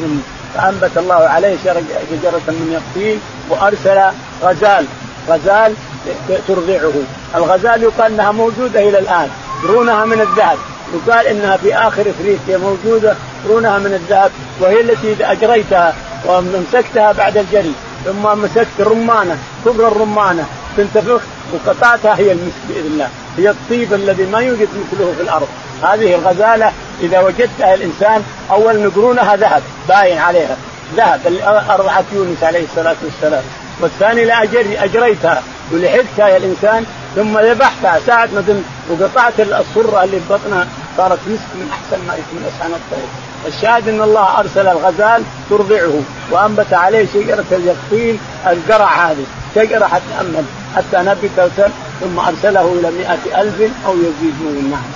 فأنبت الله عليه شجره من يقطين وأرسل غزال. غزال ترضعه. الغزال يقال إنها موجودة إلى الآن قرونها من الذهب. يقال إنها في آخر إفريقيا موجودة قرونها من الذهب وهي التي اذا أجريتها وامسكتها بعد الجري ثم مسكت رمانة كبر الرمانة تنتفخ وقطعتها هي المسك بإذن الله هي الطيب الذي ما يوجد مثله في الأرض. هذه الغزالة إذا وجدتها الإنسان أول قرونها ذهب باين عليها ذهب ارضعت يونس عليه الصلاة والسلام. والثاني لا أجري أجريتها ولحقتها يا الإنسان ثم ذبحتها ساعة ما وقطعت الصرة اللي في بطنها. صارت مسك من أحسن ما يكون أسعن الطير. الشاهد أن الله أرسل الغزال ترضعه وأنبت عليه شجرة اليقطين القرع هذه. شجرة حتى أمن حتى نبت ثم أرسله إلى مئة ألف أو يزيدون نعم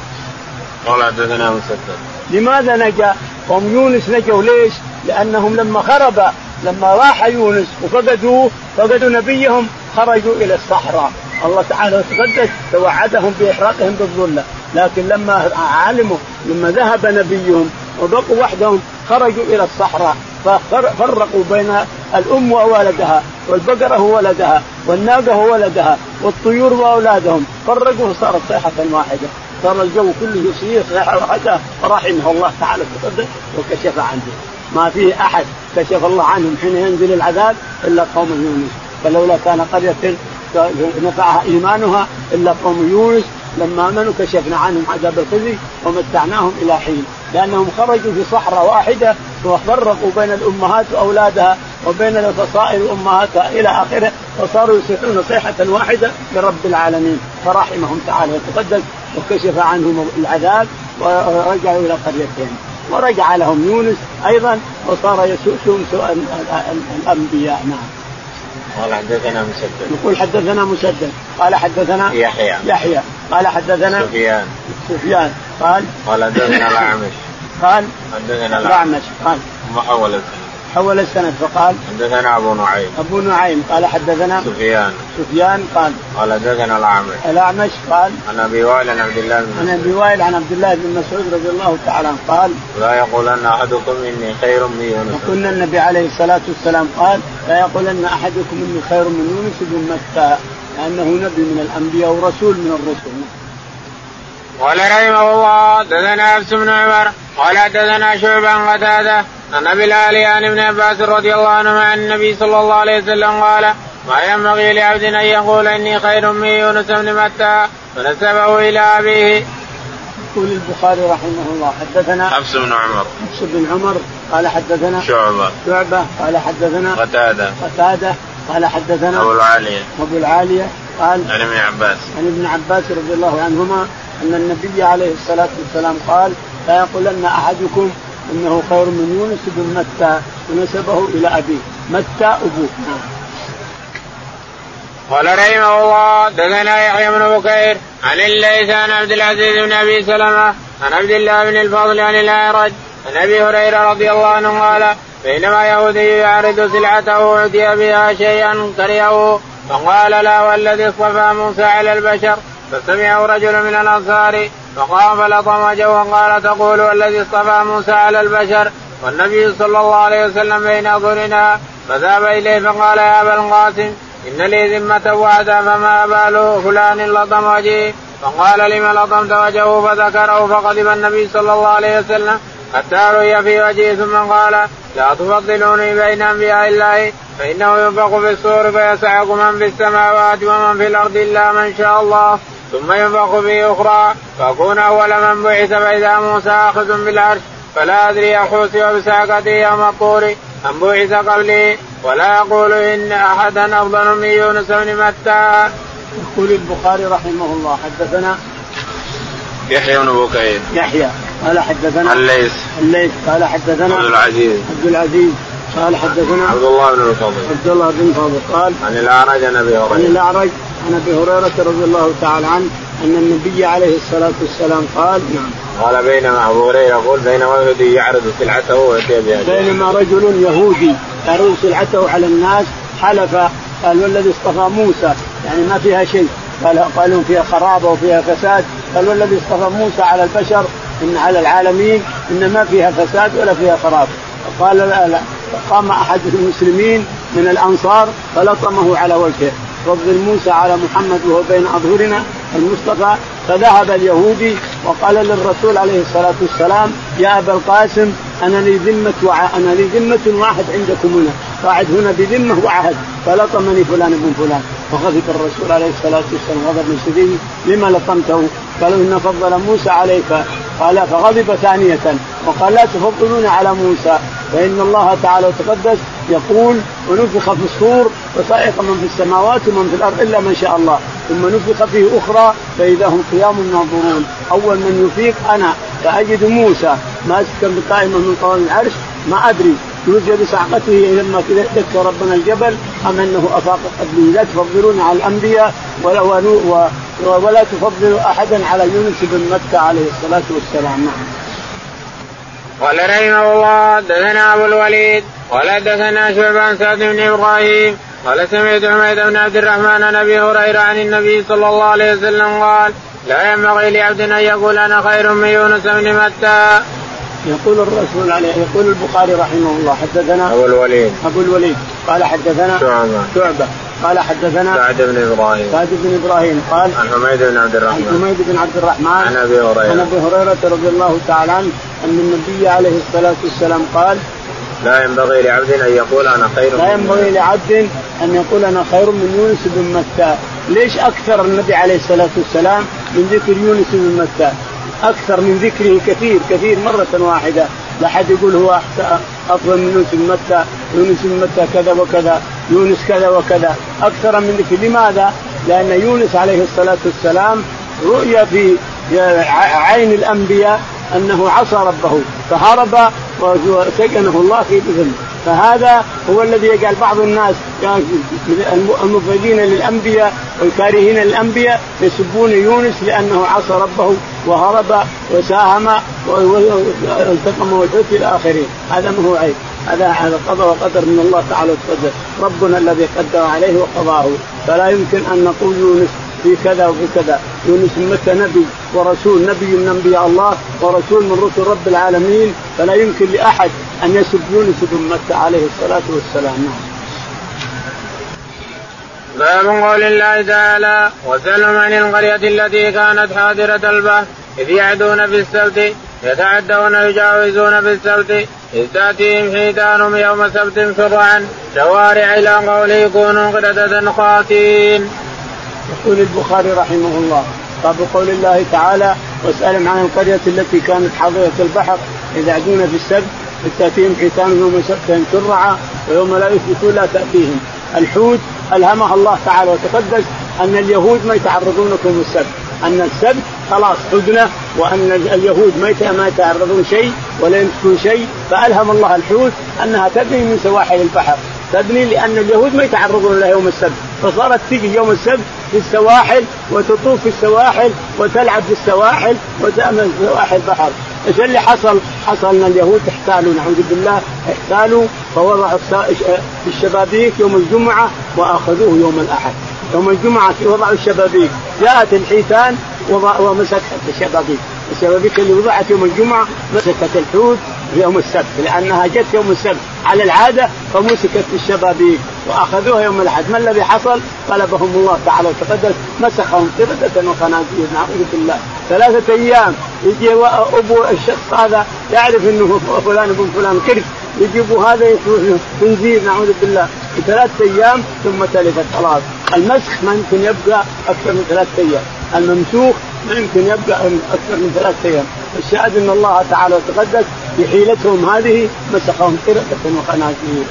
قال حدثنا مسدد. لماذا نجا؟ قوم يونس نجوا. ليش؟ لأنهم لما خرب لما راح يونس وفقدوه فقدوا نبيهم خرجوا إلى الصحراء. الله تعالى تقدس توعدهم بإحراقهم بالظلة لكن لما علموا لما ذهب نبيهم وبقوا وحدهم خرجوا إلى الصحراء ففرقوا بين الأم وولدها والبقرة وولدها والناقة وولدها والطيور وأولادهم. فرقوا وصارت صيحة واحدة. صار الجو كله يصير صيحة واحدة. فرحمه الله تعالى تقدس وكشف عنه. ما فيه أحد كشف الله عنهم حين ينزل العذاب إلا قوم يونس. فلولا كان قرية نفعها إيمانها إلا قوم يونس لما آمنوا كشفنا عنهم عذاب الخزي ومتعناهم إلى حين. لأنهم خرجوا في صحراء واحدة وفرقوا بين الأمهات وأولادها وبين الفصائل وأمهاتها إلى آخره فصاروا يصيحون صيحة واحدة لرب العالمين. فرحمهم تعالى وتقدس وكشف عنهم العذاب ورجعوا إلى قريتهم. ورجع لهم يونس أيضا وصار يسوسهم سوء الأنبياء. نعم. قال حدثنا مسدد. يقول حدثنا مسدد. قال حدثنا يحيى. يحيى. قال حدثنا سفيان. سفيان. قال قال حدثنا الأعمش. قال حدثنا الأعمش. قال ثم حول حول السند فقال حدثنا أبو نعيم. أبو نعيم قال حدثنا سفيان. سفيان قال قال حدثنا الأعمش. الأعمش قال عن أبي وائل عن عبد الله بن عن أبي وائل عن عبد الله بن مسعود رضي الله تعالى عنه قال لا يقولن أحدكم إني خير من يونس. وكنا النبي عليه الصلاة والسلام قال لا يقولن أحدكم إني خير من يونس بن متى لأنه نبي من الأنبياء ورسول من الرسل. قال رحمه الله دثنا حفص بن عمر قال حدثنا شعبا قتادة عن أبي الالي عن ابن عباس رضي الله عنهما عن النبي صلى الله عليه وسلم قال ما ينبغي لعبد أن يقول إني خير من يونس بن متى فنسبه إلى أبيه. يقول البخاري رحمه الله حدثنا حفص بن عمر. حفص بن عمر قال حدثنا شعبة. شعبة قال حدثنا قتادة. قتادة قال حدثنا أبو العالية. أبو العالية قال عن ابن عباس. عن ابن عباس رضي الله عنهما أن النبي عليه الصلاة والسلام قال لا يقولن أحدكم إنه خير من يونس بن متى ونسبه إلى أبيه. متى أبوه. قال رحمه الله دثنا يحيى بن بكير عن الليث عن عبد العزيز بن أبي سلمة عن عبد الله بن الفضل عن الأعرج عن أبي هريرة رضي الله عنه قال بينما يهودي يعرض سلعته اعطي بها شيئا كرهه فقال لا والذي اصطفى موسى على البشر فسمعه رجل من الأنصار فقام فلطم وجهه وقال تقول الذي اصطفى موسى على البشر والنبي صلى الله عليه وسلم بين اظهرنا فذهب إليه فقال يا أبا القاسم إن لي ذمة وعدا فما بال فلان لطم وجهي؟ فقال لم لطمت وجهه؟ فذكره فغضب النبي صلى الله عليه وسلم حتى رؤي في وجهه ثم قال لا تفضلوني بين أنبياء الله فإنه ينفخ في الصور فيسعق من في السماوات ومن في الأرض إلا من شاء الله ثم ينفخ في أخرى فأكون أول من بعث فإذا موسى آخذ بالعرش فلا أدري احوسي بساقتي يوم الطور أم بعث قبلي ولا يقول إن أحدا أفضل من يونس بن متى. يقول البخاري رحمه الله حدثنا يحيى بن بكير يحيى قال حدثنا الليث. الليث قال حدثنا عبد العزيز. عبد العزيز. قال حدثنا عبد الله بن الفضل. عبد الله بن فضل قال عن الأعرج عن أبي هريرة. عن الأعرج عن أبي هريرة رضي الله تعالى عنه أن النبي عليه الصلاة والسلام قال نعم. قال بينما أبو هريرة يقول بينما يهودي يعرض سلعته وياتي بها بينما رجل يهودي يعرض سلعته على الناس حلف قال والذي اصطفى موسى. يعني ما فيها شيء. قال قالوا فيها خرابه وفيها فساد. قال والذي اصطفى موسى على البشر إن على العالمين إن ما فيها فساد ولا فيها خراب. قال لا لا فقام أحد المسلمين من الأنصار فلطمه على وجهه. فضل موسى على محمد وهو بين أظهرنا المصطفى. فذهب اليهودي وقال للرسول عليه الصلاة والسلام يا أبا القاسم أنا لي ذمة وع... أنا لي ذمة واحد عندكم هنا. قاعد هنا بذمة وعهد. فلطمني فلان ابن فلان. فغضب الرسول عليه الصلاة والسلام. غضب شديد لما لطمته؟ قالوا إن فضل موسى عليك قال فغضب ثانية وقال لا تفضلون على موسى فإن الله تعالى وتقدس يقول ونفخ في الصور فصعق من في السماوات ومن في الأرض إلا من شاء الله ثم نفخ فيه أخرى فإذا هم قيام ينظرون أول من يفيق أنا فأجد موسى ماسكا بقائمة من طوال العرش ما أدري يوجد بصعقته لما دك ربنا الجبل أم أنه أفاق قبله. لا تفضلون على الأنبياء ولا ولا تفضلوا أحدا على يونس بن مكة عليه الصلاة والسلام نعم. قال رحمه الله دثنا أبو الوليد قال دثنا شعبان سعد بن إبراهيم قال سمعت حميد بن عبد الرحمن عن أبي هريرة عن النبي صلى الله عليه وسلم قال لا ينبغي لعبد أن يقول أنا خير من يونس بن متى. يقول الرسول عليه يقول البخاري رحمه الله حدثنا أبو الوليد. أبو الوليد. قال حدثنا شعبة. شعبة. قال حدثنا سعد بن إبراهيم. سعد بن إبراهيم. قال عن حميد بن عبد الرحمن. عن حميد بن عبد الرحمن. عن أبي هريرة. عن أبي هريرة رضي الله تعالى عنه أن النبي عليه الصلاة والسلام قال لا ينبغي لعبد أن يقول أنا خير لا ينبغي لعبد أن يقول أنا خير من يونس بن متى، ليش أكثر النبي عليه الصلاة والسلام من ذكر يونس بن متى؟ أكثر من ذكره كثير كثير مرة واحدة، لا حد يقول هو أفضل من يونس بن متى، يونس بن متى كذا وكذا، يونس كذا وكذا، أكثر من ذكر، لماذا؟ لأن يونس عليه الصلاة والسلام رؤيا في عين الأنبياء أنه عصى ربه فهرب وسجنه الله في اذن فهذا هو الذي يجعل بعض الناس المبغضين للأنبياء والكارهين للأنبياء يسبون يونس لأنه عصى ربه وهرب وساهم والتقم الحوت إلى آخره. هذا ما هو عيب. هذا هذا قضاء وقدر من الله تعالى وتقدر. ربنا الذي قدر عليه وقضاه. فلا يمكن أن نقول يونس في كذا وفي كذا. يونس متى نبي ورسول؟ نبي من أنبياء الله ورسول من رسل رب العالمين. فلا يمكن لأحد أن يسب يونس بن متى عليه الصلاة والسلام نعم. باب قول الله تعالى وسلم عن القرية التي كانت حاضرة البحر إذ يعدون في السبت يتعدون يجاوزون في السبت إذ تأتيهم حيتانهم يوم سبت شرعا شوارع إلى قوله كونوا قردة خاسين. يقول البخاري رحمه الله باب قول الله تعالى واسألهم عن القرية التي كانت حاضرة البحر إذ يعدون في السبت تأتيهم حيتانهم يوم شرعا ويوم لا يثبتون لا تأتيهم. الحوت ألهمها الله تعالى وتقدس أن اليهود ما يتعرضون لكم السبت. أن السبت خلاص حدنة وأن اليهود ما يتعرضون شيء ولا يمسكون شيء. فألهم الله الحوت أنها تبني من سواحل البحر. تبني لأن اليهود ما يتعرضون لها يوم السبت. فصارت تجي يوم السبت في السواحل وتطوف في السواحل وتلعب في السواحل وتأمن في سواحل البحر. إيش اللي حصل؟ حصل أن اليهود احتالوا نعوذ بالله احتالوا فوضعوا الشبابيك يوم الجمعة وأخذوه يوم الأحد. يوم الجمعة وضعوا الشبابيك، جاءت الحيتان ومسكت الشبابيك، الشبابيك اللي وضعت يوم الجمعة مسكت الحوت يوم السبت لأنها جت يوم السبت على العادة فمسكت الشبابيك وأخذوها يوم الأحد، ما الذي حصل؟ قلبهم الله تعالى وتقدس مسخهم قردة وخنازير نعوذ بالله، ثلاثة أيام يجي أبو الشخص هذا يعرف إنه فلان ابن فلان. قرد يجيبوا هذا خنزير نعوذ بالله ثلاثة أيام ثم تلفت خلاص المسخ ما يمكن يبقى أكثر من ثلاثة أيام. الممسوخ ما يمكن يبقى أكثر من ثلاثة أيام. الشاهد أن الله تعالى وتقدس بحيلتهم هذه مسخهم قردة وخنازير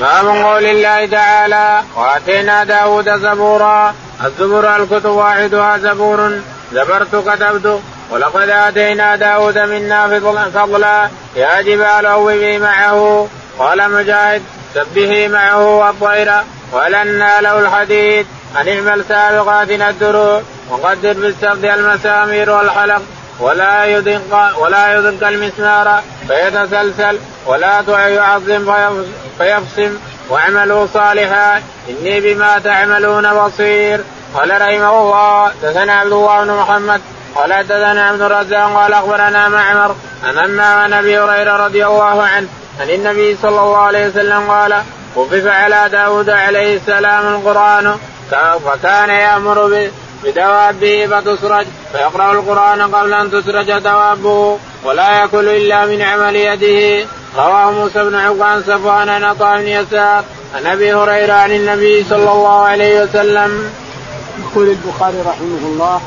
باب قول الله تعالى وآتينا داود زبورا. الزبور الكتب واحدها زبور. زبرت كتبت ولقد آتينا داود منا فضلا يا جبال اوبي معه. قال مجاهد سبه معه والطير. ولنا له الحديد. أن اعمل سابقات الدروع. وقدر بالسرد المسامير والحلق. ولا يدق ولا يدق المسمار فيتسلسل ولا يعظم فيفصم. واعملوا صالحا إني بما تعملون بصير. قال رحمه الله دثنا عبد الله بن محمد قال دثنا عبد الرزاق قال أخبرنا معمر عن أبي هريرة رضي الله عنه عن النبي صلى الله عليه وسلم قال خفف على داود عليه السلام القرآن فكان يأمر بدوابه فتسرج فيقرأ القرآن قبل أن تسرج دوابه ولا يأكل إلا من عمل يده. رواه موسى بن عقبان صفوان عن عطاء بن يسار عن أبي هريرة عن النبي صلى الله عليه وسلم. يقول البخاري رحمه الله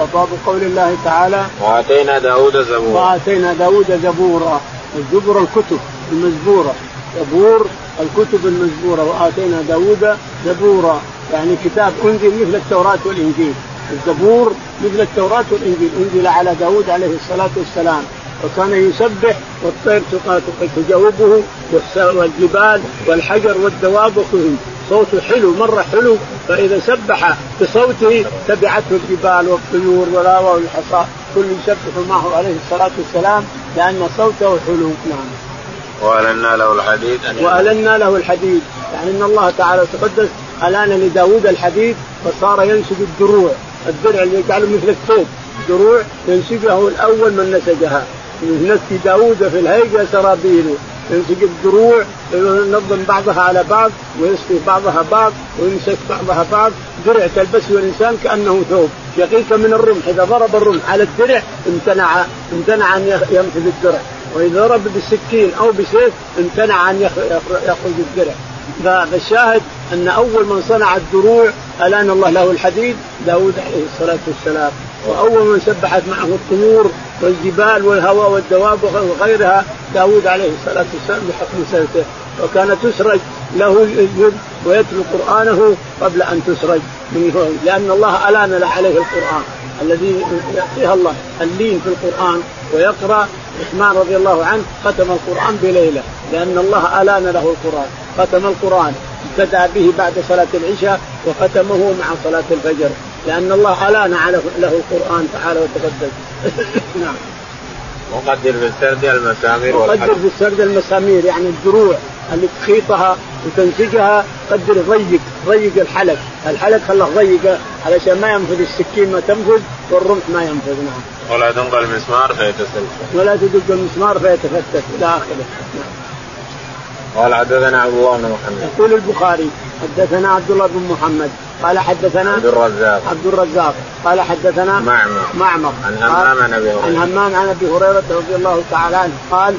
وباب قول الله تعالى وآتينا داود زبورا. وآتينا داود زبورا الزبر الكتب المزبورة. زبور الكتب المزبورة وآتينا داود زبورا. يعني كتاب أنزل مثل التوراة والإنجيل. الزبور مثل التوراة والإنجيل. أنزل على داود عليه الصلاة والسلام. وكان يسبح والطير تجاوبه والجبال والحجر والدواب وكلهم. صوته حلو مرة حلو. فإذا سبح بصوته تبعته الجبال والطيور والهواء والحصى. كل يسبح معه عليه الصلاة والسلام لأن صوته حلو. نعم. وألنا له الحديد. وألنا له الحديد. يعني أن الله تعالى تقدس ألآن لداود الحديد فصار ينسج الدروع الدرع اللي يجعله مثل الثوب دروع ينسجه الأول من نسجها. ينسج داود في الهيجة سرابيله ينسج الدروع ينظم بعضها على بعض ويسقي بعضها بعض ويمسك بعضها بعض. درع تلبسه الإنسان كأنه ثوب. يقيك من الرمح إذا ضرب الرمح على الدرع امتنع امتنع أن ينفذ الدرع. وإذا ضرب بالسكين أو بسيف امتنع أن يخرج الدرع. فالشاهد أن أول من صنع الدروع الآن الله له الحديد داود عليه الصلاة والسلام. وأول من سبحت معه الطيور والجبال والهواء والدواب وغيرها داود عليه الصلاة والسلام بحكم سيفه. وكان تسرج له الجد ويتلو قرآنه قبل أن تسرج لأن الله ألان عليه القرآن الذي يعطيها الله اللين في القرآن ويقرأ. عثمان رضي الله عنه ختم القرآن بليلة لأن الله ألان له القرآن. ختم القرآن. ابتدا به بعد صلاة العشاء وختمه مع صلاة الفجر لأن الله ألان له القرآن تعالى وتقدس نعم وقدر في السرد المسامير وقدر في السرد المسامير يعني الدروع اللي تخيطها وتنسجها قدر ضيق ضيق الحلق، الحلق خله ضيقه علشان ما ينفذ السكين ما تنفذ والرمح ما ينفذ نعم. ولا تنقل المسمار فيتسلسل. ولا تدق المسمار فيتفتت إلى آخره. نعم. قال حدثنا عبد الله بن محمد. يقول البخاري حدثنا عبد الله بن محمد. قال حدثنا عبد الرزاق. عبد الرزاق. قال حدثنا معمر. معمر. عن همام عن أبي هريرة. عن همام عن أبي هريرة رضي الله تعالى عنه. قال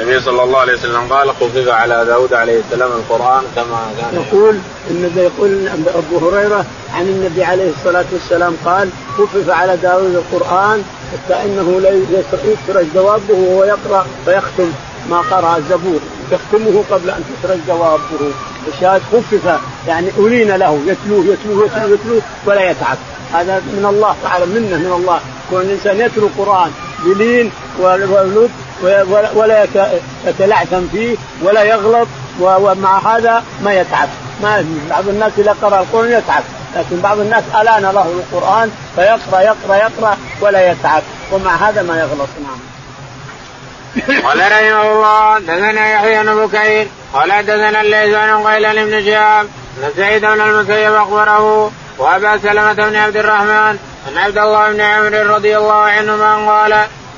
النبي صلى الله عليه وسلم قال خفف على داود عليه السلام القرآن كما كان يقول النبي يقول أبو هريرة عن النبي عليه الصلاة والسلام قال خفف على داود القرآن حتى إنه لا يسرج جوابه وهو يقرأ فيختم ما قرأ الزبور. يختمه قبل أن تسرج جوابه. الشاهد خفف. يعني ألين له. يتلوه يتلوه يتلوه يتلوه ولا يتعب. هذا من الله تعالى منه من الله. كون الإنسان يتلو القرآن بلين ولطف ولا يتلعثم فيه ولا يغلط ومع هذا ما يتعب. ما بعض الناس إذا قرأ القرآن يتعب. لكن بعض الناس ألان له القرآن فيقرأ يقرأ يقرأ ولا يتعب. ومع هذا ما يغلط. نعم. قال رحمه الله دثنا يحيى بن بكير قال دثنا الليث بن قيل بن شهاب ان سعيد بن المسيب أخبره وأبا سلمة بن عبد الرحمن ان عبد الله بن عمرو رضي الله عنهما قال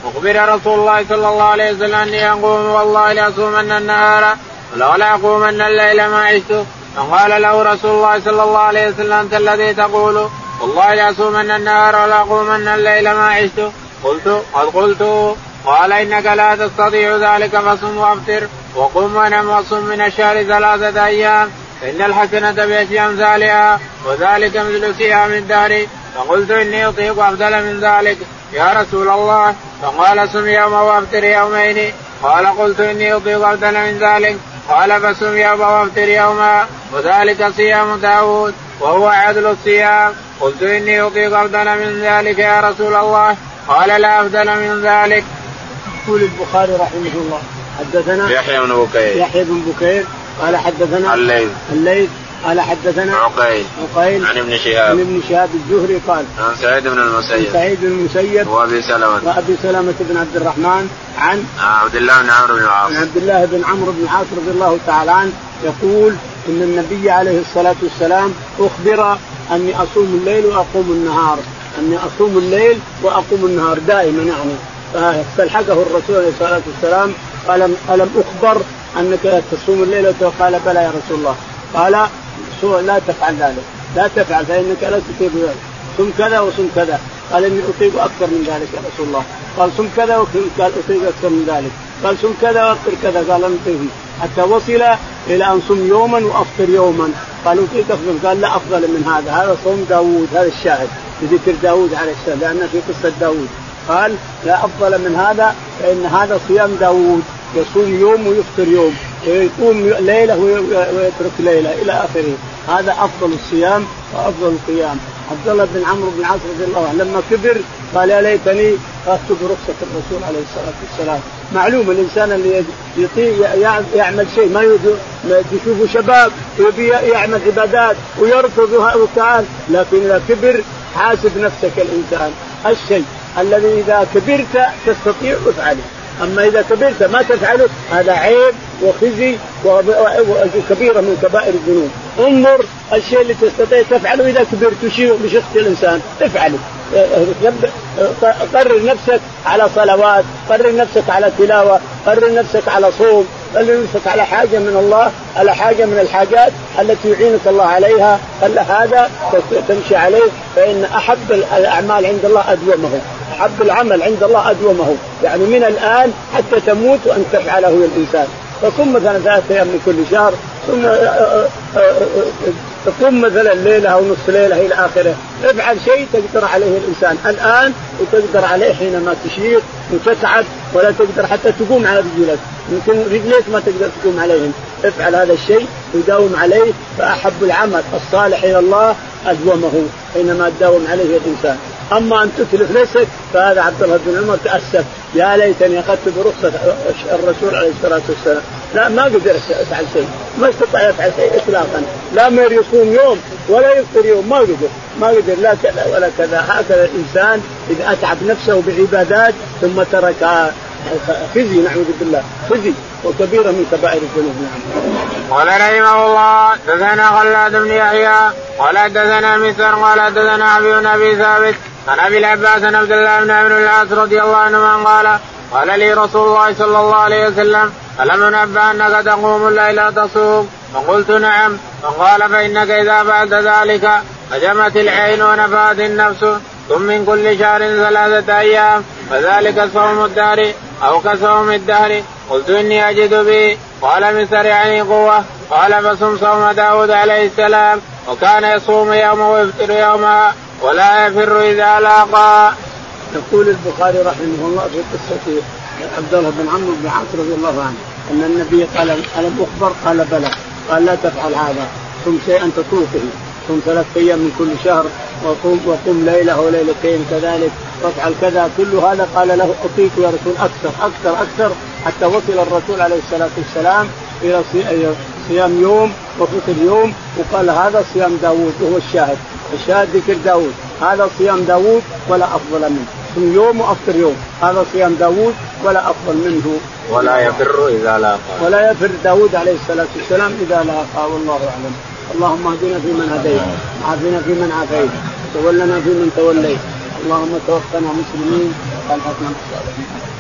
أخبر رسول الله صلى الله عليه وسلم أني أقوم والله لأصومن النهار ولولا أقومن الليل ما عشت. فقال له رسول الله صلى الله عليه وسلم أنت الذي تقول والله لأصومن النهار ولا أقومن الليل ما عشت. قلت قد قلت. قال إنك لا تستطيع ذلك فصم وأفطر وقم ونم وصم من الشهر ثلاثة أيام. فإن الحسنة بأشياء أمثالها وذلك مثل صيام الدهر. فقلت إني أطيق أفضل من ذلك. يا رسول الله فقال سم يوم وأفطر يومين. قال قلت إني أطيق أفضل من ذلك. قال فسم يوم وأفطر يوما وذلك صيام داود وهو عدل الصيام. قلت إني أطيق أفضل من ذلك يا رسول الله. قال لا أفضل من ذلك. يقول البخاري رحمه الله حدثنا يحيى بن بكير. يحيى بن بكير قال حدثنا الليث. الليث قال حدثنا عقيل. عقيل. عن ابن شهاب. عن ابن شهاب الزهري قال عن سعيد بن المسيب. سعيد بن المسيب وأبي سلمة. وأبي سلمة بن عبد الرحمن عن عبد الله بن عمرو بن العاص. عن عبد الله بن عمرو بن العاص رضي الله تعالى عنه يقول إن النبي عليه الصلاة والسلام أخبر أني أصوم الليل وأقوم النهار أني أصوم الليل وأقوم النهار دائما يعني. فاستلحقه الرسول عليه الصلاة والسلام الم ألم أخبر أنك تصوم الليلة قال بلى يا رسول الله. قال لا تفعل ذلك. لا تفعل فإنك لا تطيق ذلك. صم كذا وصم كذا. قال إني أطيق أكثر من ذلك يا رسول الله. قال صم كذا قال أطيق أكثر من ذلك. قال صم كذا وأفطر كذا. قال لم أطيق. حتى وصل إلى أن صم يوما وأفطر يوما. قالوا أطيق افضل قال لا أفضل من هذا. هذا صوم داوود هذا الشاهد بذكر داوود عليه السلام لأن في قصة داوود. قال لا أفضل من هذا فإن هذا صيام داوود يصوم يوم ويفطر يوم ويقوم ليلة ويترك ليلة إلى آخره. هذا أفضل الصيام وأفضل القيام. عبد الله بن عمرو بن العاص رضي الله عنه لما كبر قال يا ليتني أخذت برخصة الرسول عليه الصلاة والسلام. معلوم الإنسان اللي يطيع يعمل شيء ما يشوفه شباب يبي يعمل عبادات ويرفض وتعال لكن إذا كبر حاسب نفسك الإنسان. الشيء الذي إذا كبرت تستطيع افعله أما إذا كبرت ما تفعله هذا عيب وخزي وكبيرة من كبائر الذنوب. انظر الشيء اللي تستطيع تفعله إذا كبرت بشخص الإنسان. افعله. قرر نفسك على صلوات قرر نفسك على تلاوة قرر نفسك على صوم قرر نفسك على حاجة من الله على حاجة من الحاجات التي يعينك الله عليها. قال هذا تمشي عليه فإن أحب الأعمال عند الله أدومه. احب العمل عند الله أدومه. يعني من الآن حتى تموت وأن تفعله الانسان فصم مثلا ثلاثة أيام من كل شهر ثم تصوم مثلا ليلة أو نصف ليلة إلى آخره، افعل شيء تقدر عليه الإنسان. الآن وتقدر عليه حينما تشير وتتعب ولا تقدر حتى تقوم على رجلك، يمكن رجليك ما تقدر تقوم عليهم، افعل هذا الشيء وداوم عليه. فأحب العمل الصالح إلى الله أدومه حينما تداوم عليه الإنسان، أما أن تتلف نفسك فهذا عبد الله بن عمر تأسف. يا ليتني أخذت برخصة الرسول عليه الصلاة والسلام. لا ما قدر يفعل شيء. ما استطاع يفعل شيء اطلاقا. لا مر يصوم يوم ولا يفطر يوم. ما قدر. ما قدر. لا كذا ولا كذا. هكذا الإنسان إذا أتعب نفسه بعبادات ثم ترك خزي نعوذ بالله. خزي. وكبيرة من كبائر الذنوب. نعم. قال رحمه الله دثنا خلاد بن يحيى قال دثنا مسر قال دثنا أبي أبي ثابت عن أبي العباس عن عبد الله بن عمرو العاص رضي الله عنهما قال قال لي رسول الله صلى الله عليه وسلم ألم ننبأ أنك تقوم الليل تصوم فقلت نعم. فقال فإنك إذا بعد ذلك هجمت العين ونفات النفس ثم من كل شهر ثلاثة أيام فذلك صوم الدهر أو كصوم الدهر. قلت إني أجد به. قال من سرعني قوة. قال فصم صوم داود عليه السلام وكان يصوم يوم ويفطر يوما ولا يفر إذا لاقى. يقول البخاري رحمه الله في قصة عبد الله بن عمرو بن عاص رضي الله عنه أن النبي قال ألم أخبر؟ قال بلى. قال لا تفعل هذا. صم شيئا تطوفه. صم ثلاث أيام من كل شهر وقم وقم ليلة وليلتين كذلك. وافعل كذا. كل هذا قال له اطيق يا رسول أكثر أكثر أكثر. حتى وصل الرسول عليه الصلاة والسلام إلى صيام يوم وفطر يوم وقال هذا صيام داوود وهو الشاهد. الشاهد ذكر داوود هذا صيام داوود ولا أفضل منه. صم يوم وأفطر يوم. هذا صيام داوود ولا أفضل منه. ولا يفر إذا لاقى ولا يفر داوود عليه الصلاة والسلام إذا لاقى والله أعلم. اللهم اهدنا فيمن هديت. وعافنا فيمن عافيت. تولنا فيمن توليت. اللهم توفنا مسلمين. والحقنا بالصالحين